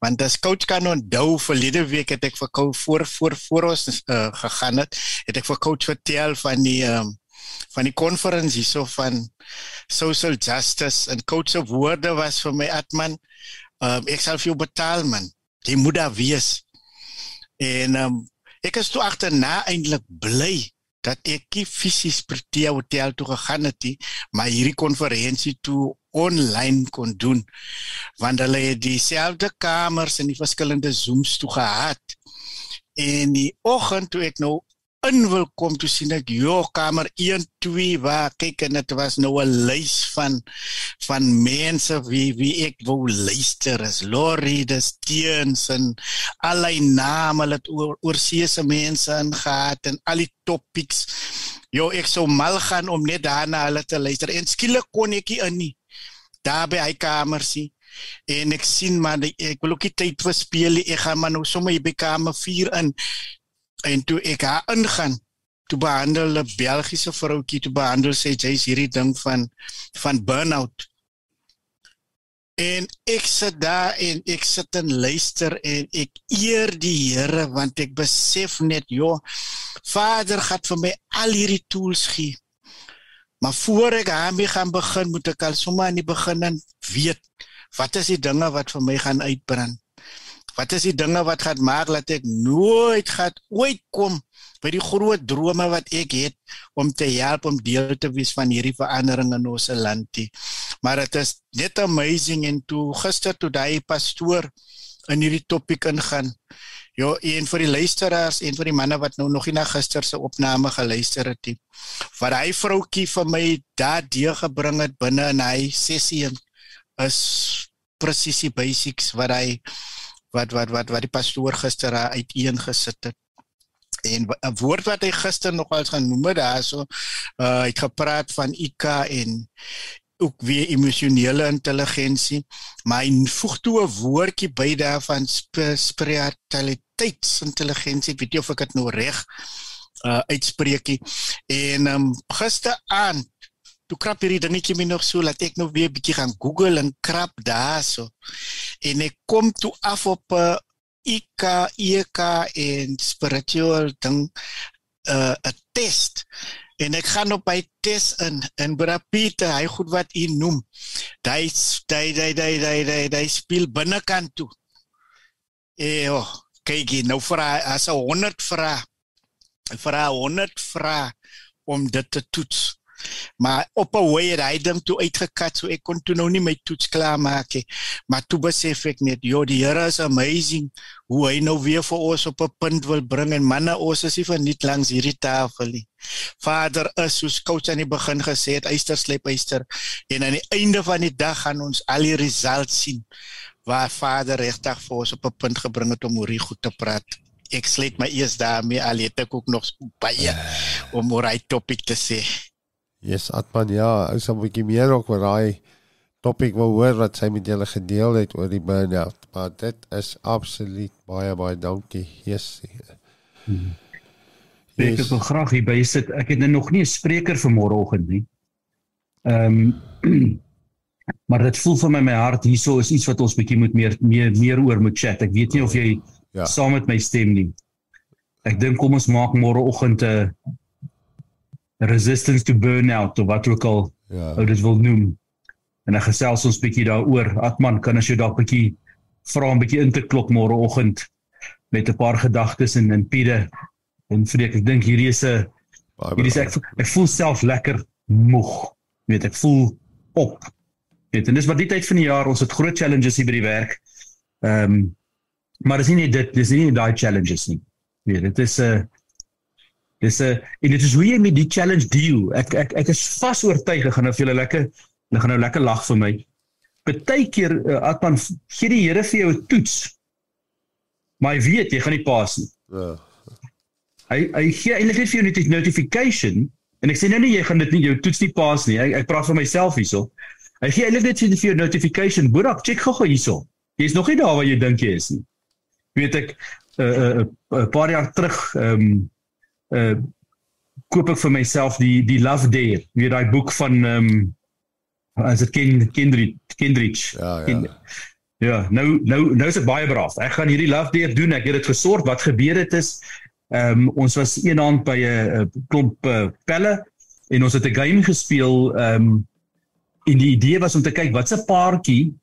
Want as coach kan onthou verlede week het ek vir coach voor voor voor ons uh, gegaan het, het ek vir coach vertel van die um, van die konferensie so van social justice en coach se woorde was vir my atman um, ek sal vir jou betaal man. Jy moet daar wees. En um, ek is toe agterna eintlik bly dat ek fisies per die hotel toe gegaan het, die, maar hierdie konferensie toe online kon doen want hulle het dieselfde kamers en die verskillende zooms toe gehad. En die oggend toe ek nou in wil kom toe sien ek jo kamer 1 2 waar kyk en dit was nou 'n lys van van mense wie wie ek wou luister as Lori de Steens en allei name het oor oorsee se mense ingehaat en al die topics. Jo ek sou mal gaan om net daarna hulle te luister. En skielik kon ek nie in nie daar by hy kamer sien. En ek sien maar ek wil ook nie tyd verspeel ek gaan maar nou sommer by kamer 4 in en toe ek haar ingaan toe behandel 'n Belgiese vroutjie toe behandel sê jy's hierdie ding van van burnout. En ek sit daar en ek sit en luister en ek eer die Here want ek besef net joh Vader gaan vir my al hierdie tools gee. Maar voor ek daarmee gaan begin moet ek al sommer aan die begin weet wat is die dinge wat vir my gaan uitbrand Wat is die dinge wat gaan maak dat ek nooit gaan ooit kom by die groot drome wat ek het om te help om deel te wees van hierdie verandering in ons landie. Maar dit is net amazing en toe gister toe daai pastoor in hierdie topik ingaan. Ja, en vir die luisteraars en vir die manne wat nou nog nie na gister se opname geluister het nie. Wat hy vroutjie vir my daardie gebring het binne in hy sessie is presisie basics wat hy wat wat wat wat die pastoor gister uiteen gesit het. En 'n woord wat hy gister nogals genoem het daarso, uh hy het gepraat van IQ en ook weer emosionele intelligensie, maar hy voeg toe 'n woordjie by daarvan spiritualiteitsintelligensie. Ek weet nie of ek dit nou reg uh uitspreekie. En um gisteraand toe krap hierdie dingetjie my nog so laat ek nou weer 'n bietjie gaan Google en krap daarso. En ek kom toe af op 'n uh, IK EK en spiritual ding 'n uh, 'n test en ek gaan op by test in en Brapita hy goed wat u noem. Hy hy hy hy hy hy speel binnekant toe. Eh oh, kyk nou vir as 'n 100 vra. Vir 'n 100 vra om dit te toets. Maar op 'n way het hy ding toe uitgekat so ek kon toe nou nie my toets klaar maak nie. Maar toe besef ek net, joh, die Here is amazing hoe hy nou weer vir ons op 'n punt wil bring en manne ons is nie vir net langs hierdie tafel nie. Vader is soos coach aan die begin gesê het, eister sleep eister en aan die einde van die dag gaan ons al die results sien waar Vader regtig vir ons op 'n punt gebring het om oor hier goed te praat. Ek sluit my eers daarmee al het ek ook nog baie om oor hy topik te sê. Yes, Atman, ja, ek sal 'n bietjie meer ook oor daai topik wou hoor wat sy met julle gedeel het oor die burn-out. Maar dit is absoluut baie baie dankie. Yes. Hmm. Ek wil graag hier by sit. Ek het nou nog nie 'n spreker vir môreoggend nie. Ehm um, maar dit voel vir my my hart hierso is iets wat ons bietjie moet meer meer meer oor moet chat. Ek weet nie of jy ja. saam met my stem nie. Ek dink kom ons maak môreoggend 'n resistance to burnout of wat ook al ja. ou dit wil noem. En dan gesels ons bietjie daaroor. Atman, kan as jy dalk bietjie vra 'n bietjie in te klok môreoggend met 'n paar gedagtes en in Piede en vreek ek dink hierdie is 'n hierdie is ek, ek voel self lekker moeg. Weet ek voel op. Weet en dis maar die tyd van die jaar ons het groot challenges hier by die werk. Ehm um, maar dis nie dit dis nie daai challenges nie. Weet dit is 'n uh, Dis 'n en dit is hoe jy met die challenge deel. Ek ek ek is vas oortuig ek gaan nou vir julle lekker hulle gaan nou lekker lag vir my. Partykeer uh, Atman gee die Here vir jou 'n toets. Maar hy weet jy gaan nie pas nie. Ja. Hy hy gee eintlik net vir jou net 'n notification en ek sê nou nie jy gaan dit nie jou toets nie pas nie. Ek ek praat vir myself hierso. Hy gee eintlik net vir jou notification. Boerak, check gou-gou hierso. Jy's nog nie daar waar jy dink jy is nie. Weet ek 'n uh, 'n uh, 'n uh, uh, paar jaar terug ehm um, uh koop ek vir myself die die Love Dare, weet daai boek van ehm um, as dit Ken Kendrick Kendrick. Ja, ja. Ken, ja, nou nou nou is dit baie braaf. Ek gaan hierdie love deur doen. Ek het dit gesort. Wat gebeur het is ehm um, ons was eendag by 'n klomp uh, pelle en ons het 'n game gespeel ehm um, en die idee was om te kyk watse paartjie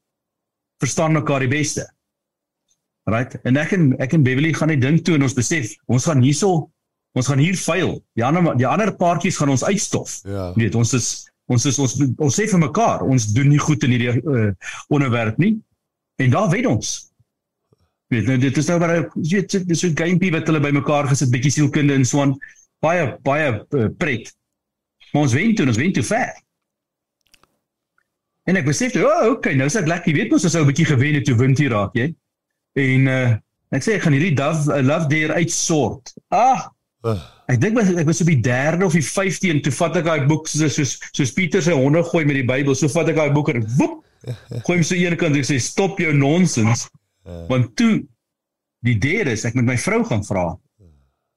verstaan mekaar die beste. Right? En ek en ek en Beverly gaan net dink toe en ons besef ons gaan hierso ons gaan hier fail. Die ander die ander paartjies gaan ons uitstof. Ja. Jy weet, ons is ons is ons ons sê vir mekaar, ons doen nie goed in hierdie uh, onderwerp nie. En daar wen ons. Jy weet, nou dit is nou maar jy weet so 'n gamepie wat hulle bymekaar gesit, bietjie sielkunde en so aan. Baie baie uh, pret. Maar ons wen toe, ons wen toe ver. En ek besef toe, oh, okay, nou is ek lekker. Jy weet mos as ou 'n bietjie gewen het toe wint hier raak, jy. En uh, ek sê ek gaan hierdie love uh, love deur uitsort. Ah, Uh, Ek dink was- ek was op die 3de of die 5de en toe vat ek daai boek soos soos soos Pieter sy honde gooi met die Bybel. So vat ek daai boek en ek woep. Gooi hom so een kant en ek sê stop jou nonsens. Want toe die derde is ek met my vrou gaan vra.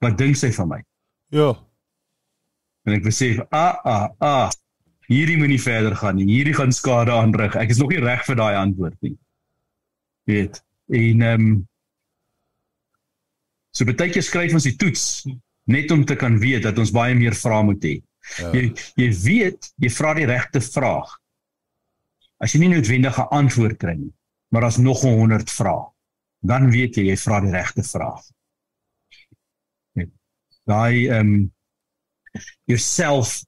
Wat dink sy van my? ja. En ek besef, ah ah ah. Hierdie moenie verder gaan nie. Hierdie gaan skade aanrig. Ek is nog nie reg vir daai antwoord nie. Weet. En ehm um, so baie keer skryf ons die toets net om te kan weet dat ons baie meer vrae moet hê. Ja. Jy jy weet, jy vra die regte vraag. As jy nie noodwendig 'n antwoord kry nie, maar daar's nog 100 vrae, dan weet jy jy vra die regte vraag. Daai ehm um, jouself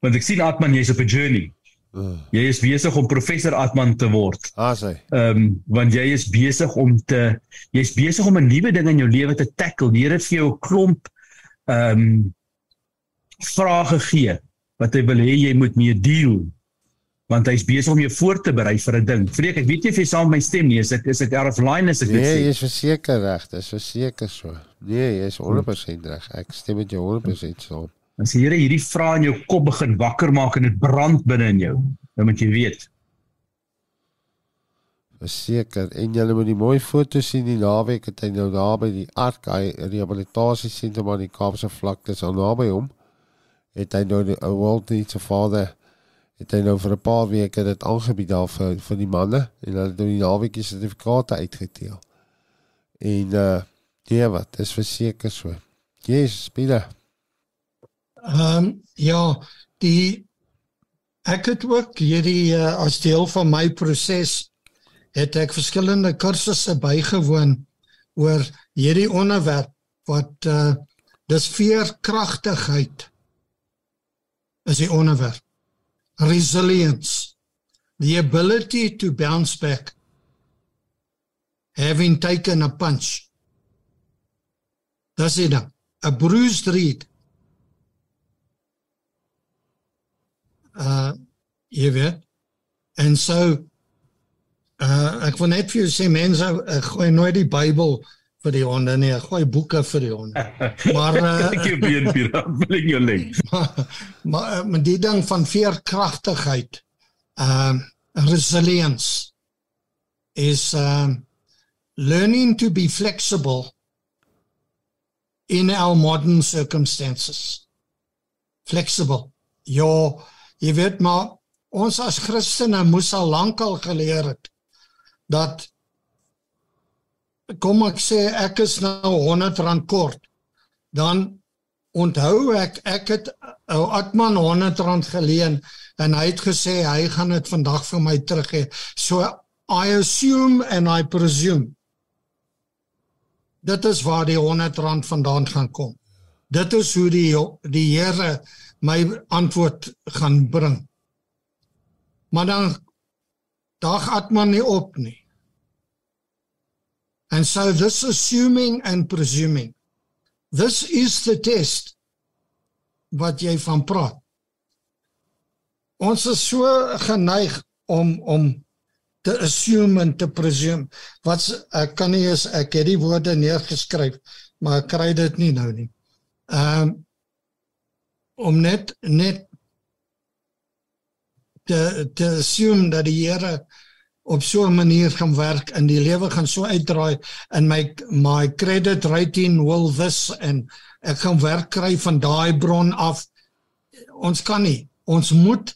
want ek sien Atman jy's op 'n journey. Uh, Jy is besig om professor Atman te word. ah, sy. Ehm um, want jy is besig om te jy's besig om 'n nuwe ding in jou lewe te tackle. Die Here het vir jou 'n klomp ehm um, vrae gegee wat hy wil hê jy moet mee deel. Want hy's besig om jou voor te berei vir 'n ding. Vreek, ek weet nie of jy saam met my stem nie. Is ek is ek out of line as ek dit Nee, sê? jy is verseker reg, dis verseker so. Nee, jy is 100% reg. Ek stem met jou 100% saam. As die Here hierdie vrae in jou kop begin wakker maak en dit brand binne in jou, dan moet jy weet. Verseker. En jy moet die mooi foto's sien die naweek het hy nou daar by die Ark hy rehabilitasiesentrum aan die Kaapse vlaktes al naby hom. Het hy nou die ou Walt Need se vader het hy nou vir 'n paar weke dit aangebied daar vir vir die manne en hulle het nou die naweek se sertifikate uitgeteel. En uh ja, wat, dis verseker so. Jesus, Pieter. Ehm um, ja, die ek het ook hierdie uh, as deel van my proses het ek verskillende kursusse bygewoon oor hierdie onderwerp wat uh dis veerkragtigheid is die onderwerp. Resilience. The ability to bounce back having taken a punch. Dis dan. A bruised reed uh jy weet. En so uh ek wil net vir jou sê mense ek gooi nooit die Bybel vir die honde nie. Ek gooi boeke vir die honde. Maar uh, Ek gee been Pieter, bling jou leng. maar maar uh, die ding van veerkragtigheid um resilience is um learning to be flexible in our modern circumstances. Flexible. Ja jy weet maar ons as Christene moes al lankal geleer het dat kom ek sê ek is nou 100 rand kort dan onthou ek ek het ou Atman 100 rand geleen en hy het gesê hy gaan dit vandag vir my teruggee so i assume and i presume dit is waar die 100 rand vandaan gaan kom. Dit is hoe die die Here my antwoord gaan bring maar dan dag Atman nie op nie And so this assuming and presuming. This is the test wat jy van praat. Ons is so geneig om om te assume en te presume. Wat ek kan nie eens ek het die woorde neergeskryf, maar ek kry dit nie nou nie. Ehm um, om net net te te assume dat die Here op so 'n manier gaan werk en die lewe gaan so uitdraai in my my credit rating will this en ek gaan werk kry van daai bron af ons kan nie ons moet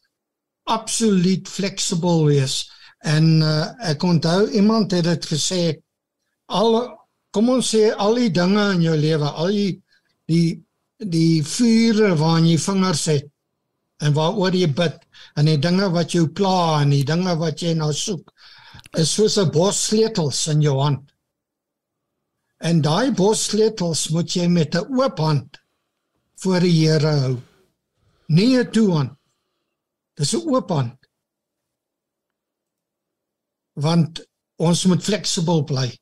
absoluut flexible wees. En uh, ek onthou iemand het dit gesê al kom ons sê al die dinge in jou lewe, al die die die vure waarin jy vingers het en waaroor jy bid en die dinge wat jou pla en die dinge wat jy nou soek is soos 'n bos sleutels in jou hand. En daai bos sleutels moet jy met 'n oop hand voor die Here hou. Nie 'n toe hand. Dis 'n oop hand. Want ons moet flexible bly.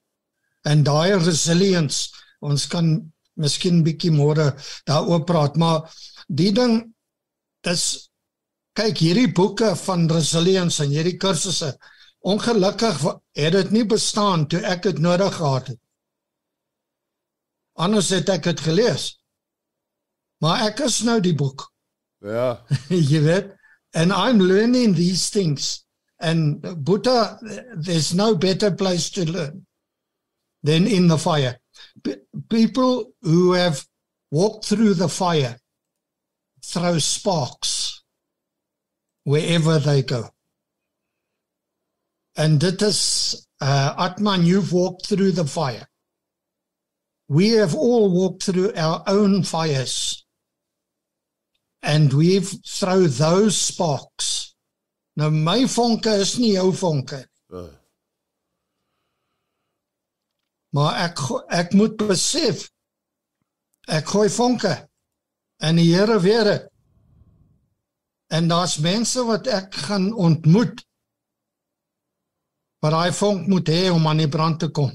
En daai resilience, ons kan miskien bietjie môre daaroor praat, maar die ding dis kyk hierdie boeke van resilience en hierdie kursusse ongelukkig het dit nie bestaan toe ek dit nodig gehad het. Anders het ek dit gelees. Maar ek is nou die boek. Ja. jy weet and I'm learning these things and Buddha there's no better place to learn than in the fire. People who have walked through the fire throw sparks wherever they go. And dit is uh, Atman, you've walked through the fire. We have all walked through our own fires. And we've throw those sparks. Nou my vonke is nie jou vonke. Uh. Maar ek ek moet besef ek gooi vonke en die Here weet dit. En daar's mense wat ek gaan ontmoet wat daai vonk moet hê om aan die brand te kom.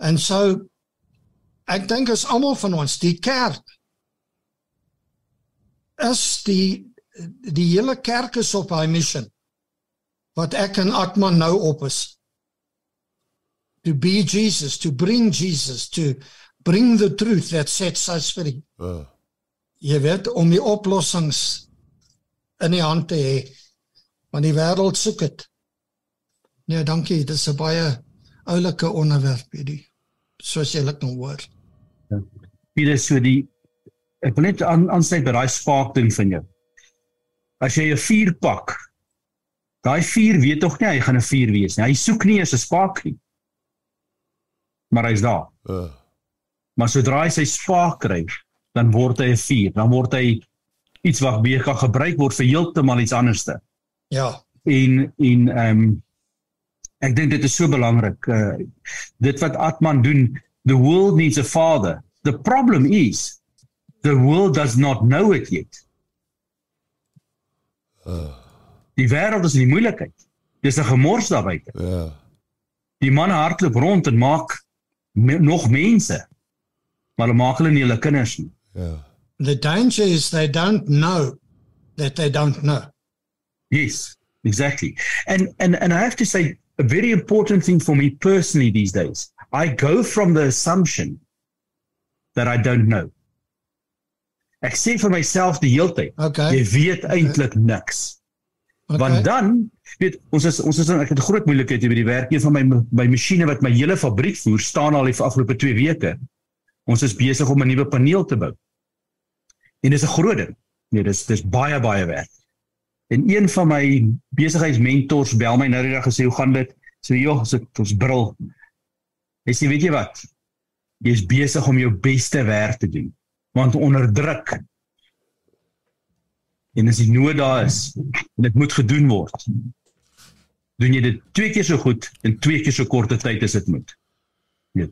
En so ek dink as almal van ons die kerk is die die hele kerk is op hy mission wat ek en Atman nou op is to be Jesus to bring Jesus to bring the truth that sets us free. Uh. Jy weet om die oplossings in die hand te hê want die wêreld soek dit. Nee, dankie. Dit is 'n baie oulike onderwerp hierdie. Soos jy dit nou hoor. Dis so die ek wil net aan aansluit by daai spark ding van jou. As jy 'n vuur pak, daai vuur weet tog nie hy gaan 'n vuur wees nie. Hy soek nie eens 'n spark nie. Maar hy's daar. Uh. Maar sodra hy sy spark kry, dan word hy 'n vuur. Dan word hy iets wat weer kan gebruik word vir heeltemal iets anderste. Ja. En en ehm um, ek dink dit is so belangrik. Uh dit wat Atman doen, the world needs a father. The problem is the world does not know it yet. Uh. Die wêreld is in die moeilikheid. Dis 'n gemors daar buite. Ja. Die manne hardloop rond en maak me, nog mense. Maar hulle maak hulle nie hulle kinders nie. Ja. The danger is they don't know that they don't know. Yes, exactly. And and and I have to say a very important thing for me personally these days. I go from the assumption that I don't know. Ek sê vir myself die hele tyd, okay. jy weet eintlik okay. niks. Okay. Want dan, weet ons is ons is ek het groot moeilikheid hier by die werk. Een van my my masjiene wat my hele fabriek voer, staan al die afgelope 2 weke. Ons is besig om 'n nuwe paneel te bou. En dis 'n groot ding. Nee, dis dis baie baie werk. En een van my besigheidsmentors bel my nou die dag gesê, "Hoe gaan dit?" So, "Joh, ons het ons brul." Hy sê, "Weet jy wat? Jy is besig om jou beste werk te doen, want onder druk en as die nood daar is en dit moet gedoen word, doen jy dit twee keer so goed in twee keer so korte tyd as dit moet." Nee.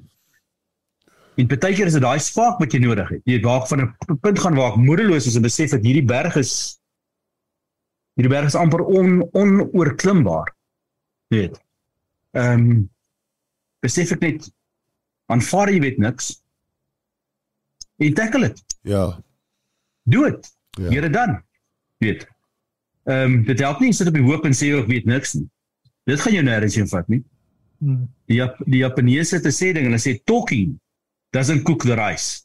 En baie keer is dit daai spark wat jy nodig het. Jy waak van 'n punt gaan waar ek moedeloos is en besef dat hierdie berg is hierdie berg is amper on onoorklimbaar. Jy weet. Ehm um, besef ek net aanvaar jy weet niks. En tackle dit. Ja. Doen dit. Ja. Here dan. Jy weet. Ehm um, dit help nie sit op die hoop en sê ek weet niks nie. Dit gaan jou nêrens heen vat nie. Hmm. Die Jap die Japaneese het 'n sê ding en hulle sê talking doesn't cook the rice.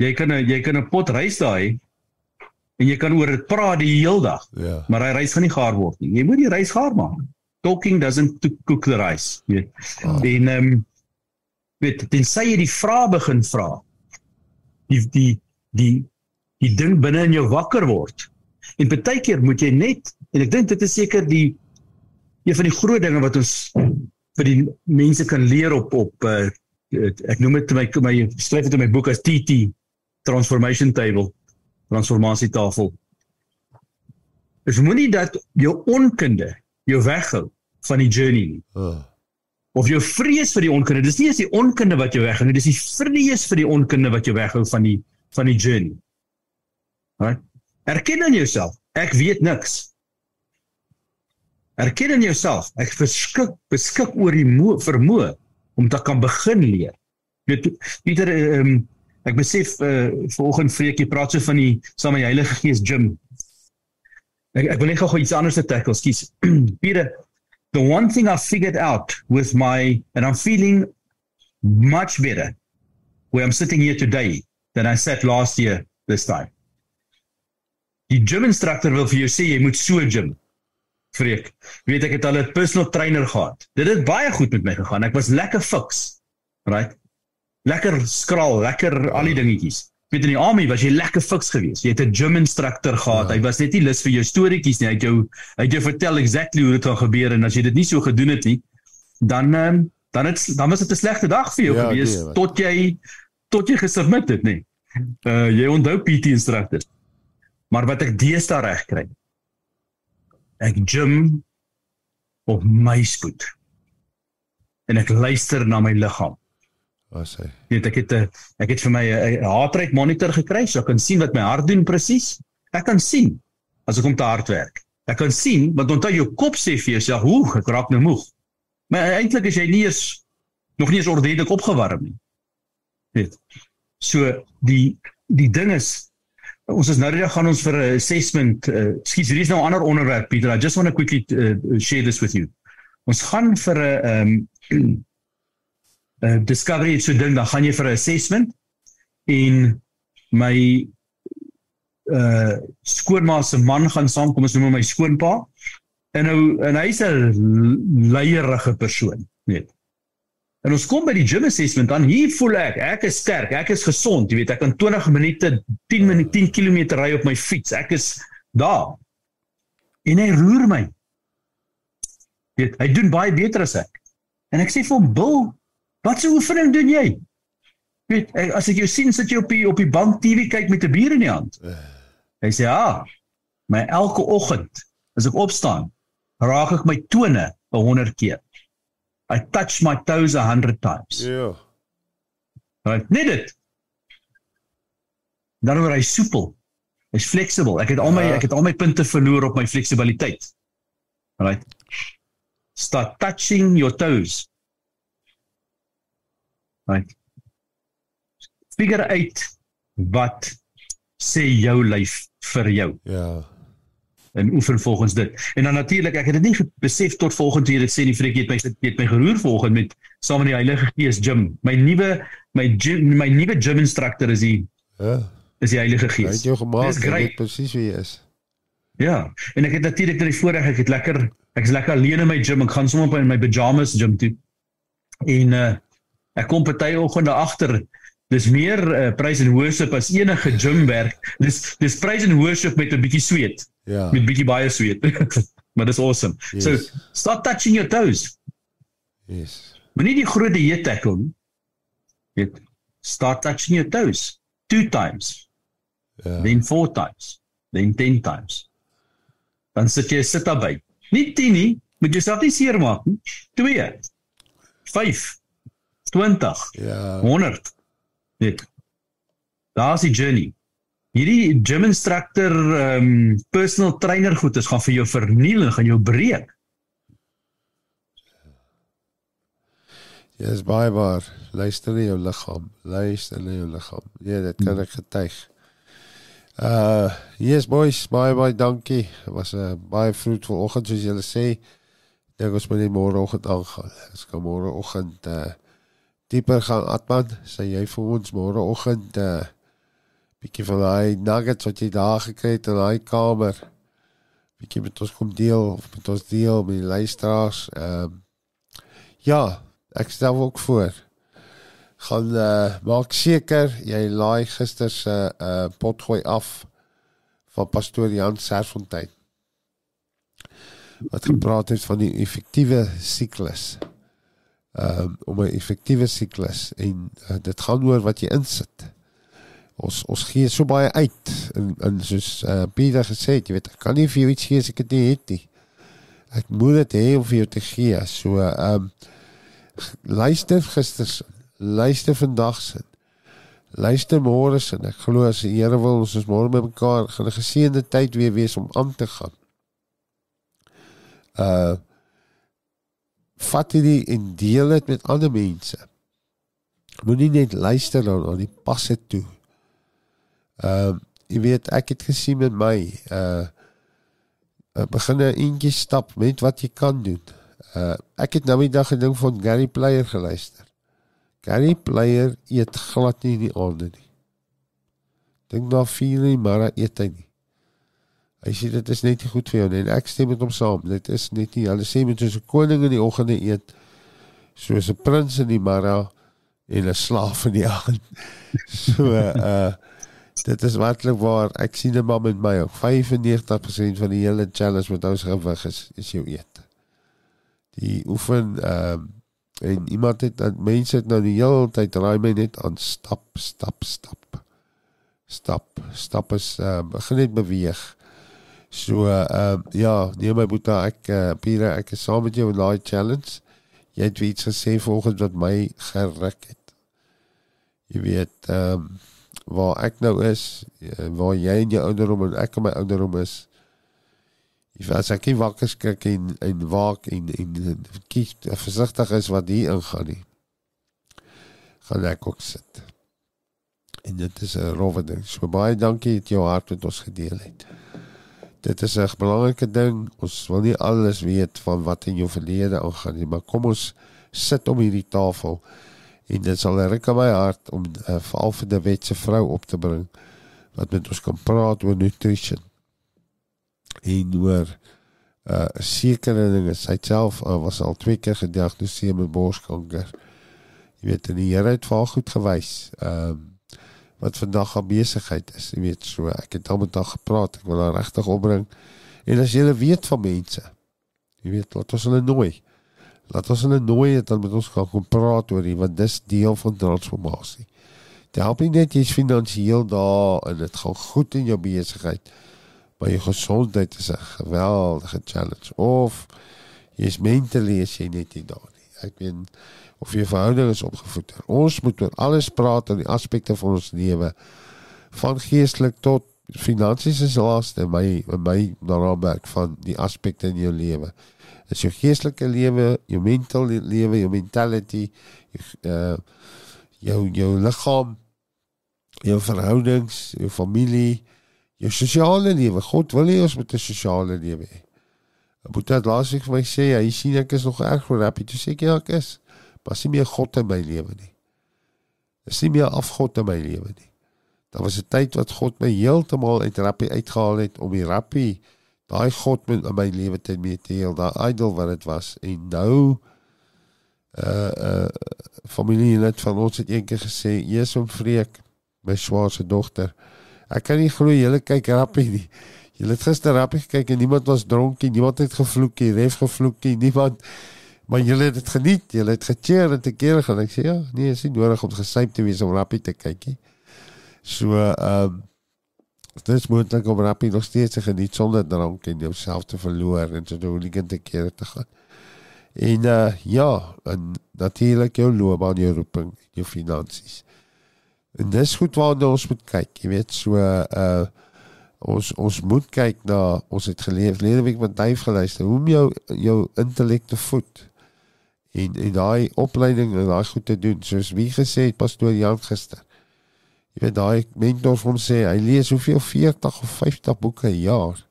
Jy kan jy kan 'n pot rys daai en jy kan oor dit praat die hele dag. Ja. Maar hy rys gaan nie gaar word nie. Jy moet die rys gaar maak. Talking doesn't cook the rice. Jy. Oh. En ehm um, weet tensy jy die vrae begin vra. Die die die die ding binne in jou wakker word. En baie keer moet jy net en ek dink dit is seker die een van die groot dinge wat ons vir die mense kan leer op op uh, ek noem dit my my skryf dit in my boek as TT transformation table transformasietafel. Is moenie dat jou onkunde jou weghou van die journey nie. Uh. Of jou vrees vir die onkunde. Dis nie eens die onkunde wat jou weghou nie, dis die vrees vir die onkunde wat jou weghou van die van die journey. Right? Erken in jouself, ek weet niks. Erken in jouself, ek beskik beskik oor die vermoë om te kan begin leer. Weet Pieter ehm um, ek besef uh, vanoggend vreekie praat so van die saam met die Heilige Gees gym. Ek ek wil net gou iets anders te tackle, skus. Pieter, the one thing I figured out with my and I'm feeling much better where I'm sitting here today than I sat last year this time. Die gym instructor wil vir jou sê jy moet so gym. Freek. Weet ek het al 'n personal trainer gehad. Dit het baie goed met my gegaan. Ek was lekker fiks. Right? Lekker skraal, lekker al die dingetjies. Weet in die army was jy lekker fiks geweest. Jy het 'n gym instructor gehad. Ja. Hy was net nie lus vir jou storieetjies nie. Hy het jou hy het jou vertel exactly hoe dit gaan gebeur en as jy dit nie so gedoen het nie, dan um, dan het dan was dit 'n slegte dag vir jou ja, geweest nee, tot jy tot jy gesubmit het, nê. Uh jy onthou PT instructor. Maar wat ek deesdae reg kry, ek gym op my spoed. En ek luister na my liggaam. Was hy? Weet ek het 'n ek het vir my 'n hartrate monitor gekry, so ek kan sien wat my hart doen presies. Ek kan sien as ek om te hard werk. Ek kan sien want onthou jou kop sê vir jouself, "Hoe, ek raak nou moeg." Maar eintlik is jy nie eens nog nie eens ordentlik opgewarm nie. Weet. So die die ding is Ons is nou net gaan ons vir 'n assessment. Uh, Skus, hier is nou 'n ander onderwerp Pieter. I just want to quickly uh, share this with you. Ons gaan vir 'n um uh, discovery so ding, dan gaan jy vir 'n assessment en my uh skoonma se man gaan saam kom ons noem hom my skoonpa. En nou en hy's 'n leierige persoon, weet. En ons kom by die gym assessment dan hier voel ek, ek is sterk, ek is gesond, jy weet, ek kan 20 minute, 10 minute, 10 km ry op my fiets. Ek is daar. En hy roer my. Weet, hy doen baie beter as ek. En ek sê vir hom, "Bill, wat se oefening doen jy?" Weet, as ek jou sien sit jy op die op die bank TV kyk met 'n bier in die hand. Hy sê, "Ja, my elke oggend as ek opstaan, raak ek my tone 100 keer." I touch my toes a 100 times. Ja. Yeah. Right, net dit. Dan word hy soepel. Hy's flexible. Ek het al my ja. ek het al my punte verloor op my fleksibiliteit. Right. Start touching your toes. Right. Figure uit wat sê jou lyf vir jou. Ja. En oefen volgens dit. En dan natuurlik, ek het dit nie besef tot volgende hier dit sê die vreek het my het my geroer volgens met saam met die Heilige Gees gym. My nuwe my gym my nuwe gym instructor is die ja. is die Heilige Gees. Hy het jou gemaak, hy weet presies wie hy is. Ja, en ek het natuurlik net die voorreg ek het lekker ek is lekker alleen in my gym. Ek gaan sommer op in my pyjamas gym toe. En uh ek kom party oggende agter Dis meer uh, praise and worship as enige gym werk. Dis dis praise and worship met 'n bietjie sweet. Ja. Met bietjie baie sweet. maar dis awesome. Yes. So start touching your toes. Yes. Moenie die groot dieet tackle nie. Weet, start touching your toes two times. Ja. Then four times. Then 10 times. Dan sit jy sit daarby. Nie 10 nie, moet jy self nie seermaak nie. 2 5 20 Ja. 100 Weet. Daar's die journey. Hierdie gym instructor um personal trainer goedes gaan vir jou verniel en gaan jou breek. Ja, is baie waar. Luister na jou liggaam. Luister na jou liggaam. Ja, dit kan ek getuig. Uh, yes boys, baie baie dankie. Dit was 'n uh, baie vroegoggend oggend soos julle sê. Moet net môre oggend aangaan. Ons kan môre oggend uh dieper gaan atman. Sê jy vir ons môre oggend uh bietjie van daai nuggets wat jy daar gekry het in daai kamer bietjie met ons kom deel of met ons deel met die luisteraars. Ehm um, ja, ek stel ook voor. gaan uh, maak seker jy laai gister se uh, potgooi af van pastoor Jan Serfontein wat gepraat het van die effektiewe siklus. Um, om 'n effektiewe siklus en uh, dit gaan oor wat jy insit. Ons ons gee so baie uit en en soos uh, Pieter gesê het, jy weet, ek kan nie vir jou iets gee as ek dit nie het nie. Ek moet dit hê om vir jou te gee. So ehm um, luister gister luister vandag se luister môre se ek glo as die Here wil ons is môre met mekaar gaan 'n geseënde tyd weer wees om aan te gaan uh vat dit en deel dit met ander mense. Moenie net luister na nou, die passe toe. Ehm uh, jy weet ek het gesien met my uh begin 'n eentjie stap met wat jy kan doen. Uh ek het nou die dag gedink van Gary Player geluister. Gary Player eet glad nie in die aande nie. Dink na 4 uur maar eet hy nie. Hy sê dit is net nie goed vir jou nie en ek stem met hom saam. Dit is net nie. Hulle sê met soos 'n koning in die oggende eet, soos 'n prins in die middag en 'n slaaf in die aand. So uh dit is werklik waar. Ek sien dit maar met my ook. 95% van die hele challenge met ons gewig is is jou eet. Die oefen ehm uh, en iemand het dat mense het nou die hele tyd raai my net aan stap, stap, stap. Stap, stap is uh begin net beweeg. So uh ja, nee my boetie, ek uh, Pieter, ek is saam met jou in daai challenge. Jy het iets gesê volgens wat my geruk het. Jy weet ehm um, waar ek nou is, uh, waar jy in jou ouderdom en ek in my ouderdom is. Jy weet as ek nie wakker skrik en en waak en en, en kies versigtig is wat hier ingaan nie. Gaan ek ook sit. En dit is 'n rowwe ding. So baie dankie dat jy jou hart met ons gedeel het dit is 'n belangrike ding. Ons wil nie alles weet van wat in jou verlede aangaan nie, maar kom ons sit om hierdie tafel en dit sal ruk aan my hart om uh, veral vir die wetse vrou op te bring wat met ons kan praat oor nutrition. En oor uh sekere dinge. Sy self uh, was al twee keer gediagnoseer met borskanker. Jy weet, en die Here het vir haar goed gewys. Ehm uh, wat vandag haar besigheid is. Jy weet so, ek het al met haar gepraat. Ek wil haar regtig opbring. En as jy weet van mense, jy weet, laat ons hulle nooi. Laat ons hulle nooi dat dan met ons kan kom praat oor die wat dis deel van transformasie. Dit help nie net jy's finansiëel daar en dit gaan goed in jou besigheid. Maar jou gesondheid is 'n geweldige challenge of jy's mentally as jy net nie daar nie. Ek weet of je verhouding is opgevoed. Ons moet oor alles praat in die aspekte van ons lewe van geestelik tot finansies is laaste my my raamwerk van die aspekte in jou lewe. Is jou geestelike lewe, jou mental lewe, jou mentality, jou uh, jou, jou liggaam, jou verhoudings, jou familie, jou sosiale lewe. God wil hê ons moet 'n sosiale lewe hê. Moet dit laasweek vir my sê, hy sien ek is nog erg voor happy. Toe sê ek ja, ek is. Was nie meer God in my lewe nie. Is nie meer afgod in my lewe nie. Daar was 'n tyd wat God my heeltemal uit rappie uitgehaal het om die rappie daai God met in my lewe te mee te deel, daai idol wat dit was en nou uh uh familie net van ons het eendag gesê, "Jesus om vreek my swaarse dogter. Ek kan nie glo julle kyk rappie nie. Julle het gister rappie gekyk en niemand was dronk nie, niemand het gevloek nie, ref gevloek nie, niemand Maar julle het dit geniet, julle het gecheer en te keer gaan. Ek sê ja, nee, is nie nodig om gesyp te wees om rappie te kyk nie. So ehm um, dit is moontlik om rappie nog steeds te geniet sonder drank en jouself te verloor en te doen nie te keer te gaan. En uh, ja, en natuurlik jou loopbaan, jou roeping, jou finansies. En dis goed waarna ons moet kyk, jy weet, so uh ons ons moet kyk na ons het geleef lede week met duif geluister hoe jou jou intellek te voed en en daai opleiding en daai goed te doen soos wie gesê het pastoor Jan gister. Jy weet daai mentor van sê hy lees hoeveel 40 of 50 boeke per jaar.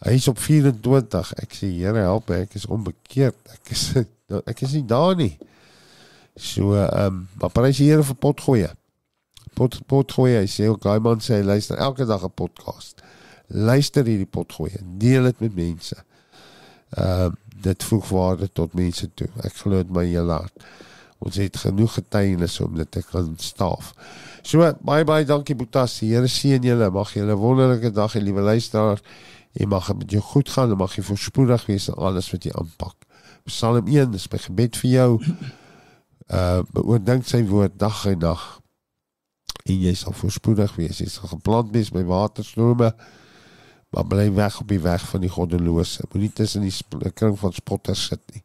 Hy is op 24 ek sê Here help ek is onbekeerd. Ek is ek is nie daar nie. So ehm um, maar prys die Here vir pot gooi pot pot gooi hy sê ook daai man sê hy luister elke dag 'n podcast. Luister hierdie pot gooi deel dit met mense. Ehm uh, dit voeg waarde tot mense toe. Ek glo dit my hele hart. Ons het genoeg getuienis om dit te kan staaf. So baie baie dankie Boetas. Die Here seën julle. Mag julle 'n wonderlike dag hê, liewe luisteraars. En mag dit met jou goed gaan en mag jy voorspoedig wees in alles wat jy aanpak. Psalm 1 is my gebed vir jou. Uh oordink sy woord dag en nag. En jy sal voorspoedig wees. Jy sal geplant wees by waterstrome. Maar bly weg op die weg van die goddelose. Moenie tussen die kring van spotters sit nie.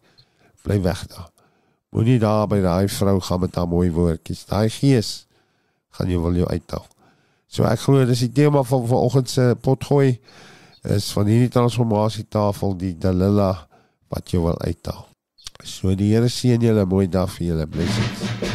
Bly weg daar. Moenie daar by daai vrou gaan met haar mooi woordjies. Daai gees gaan jy wil jou uithaal. So ek glo dis die tema van vanoggend se potgooi is van hierdie transformasietafel die Dalila wat jy wil uithaal. So die Here seën julle mooi dag vir julle blessings.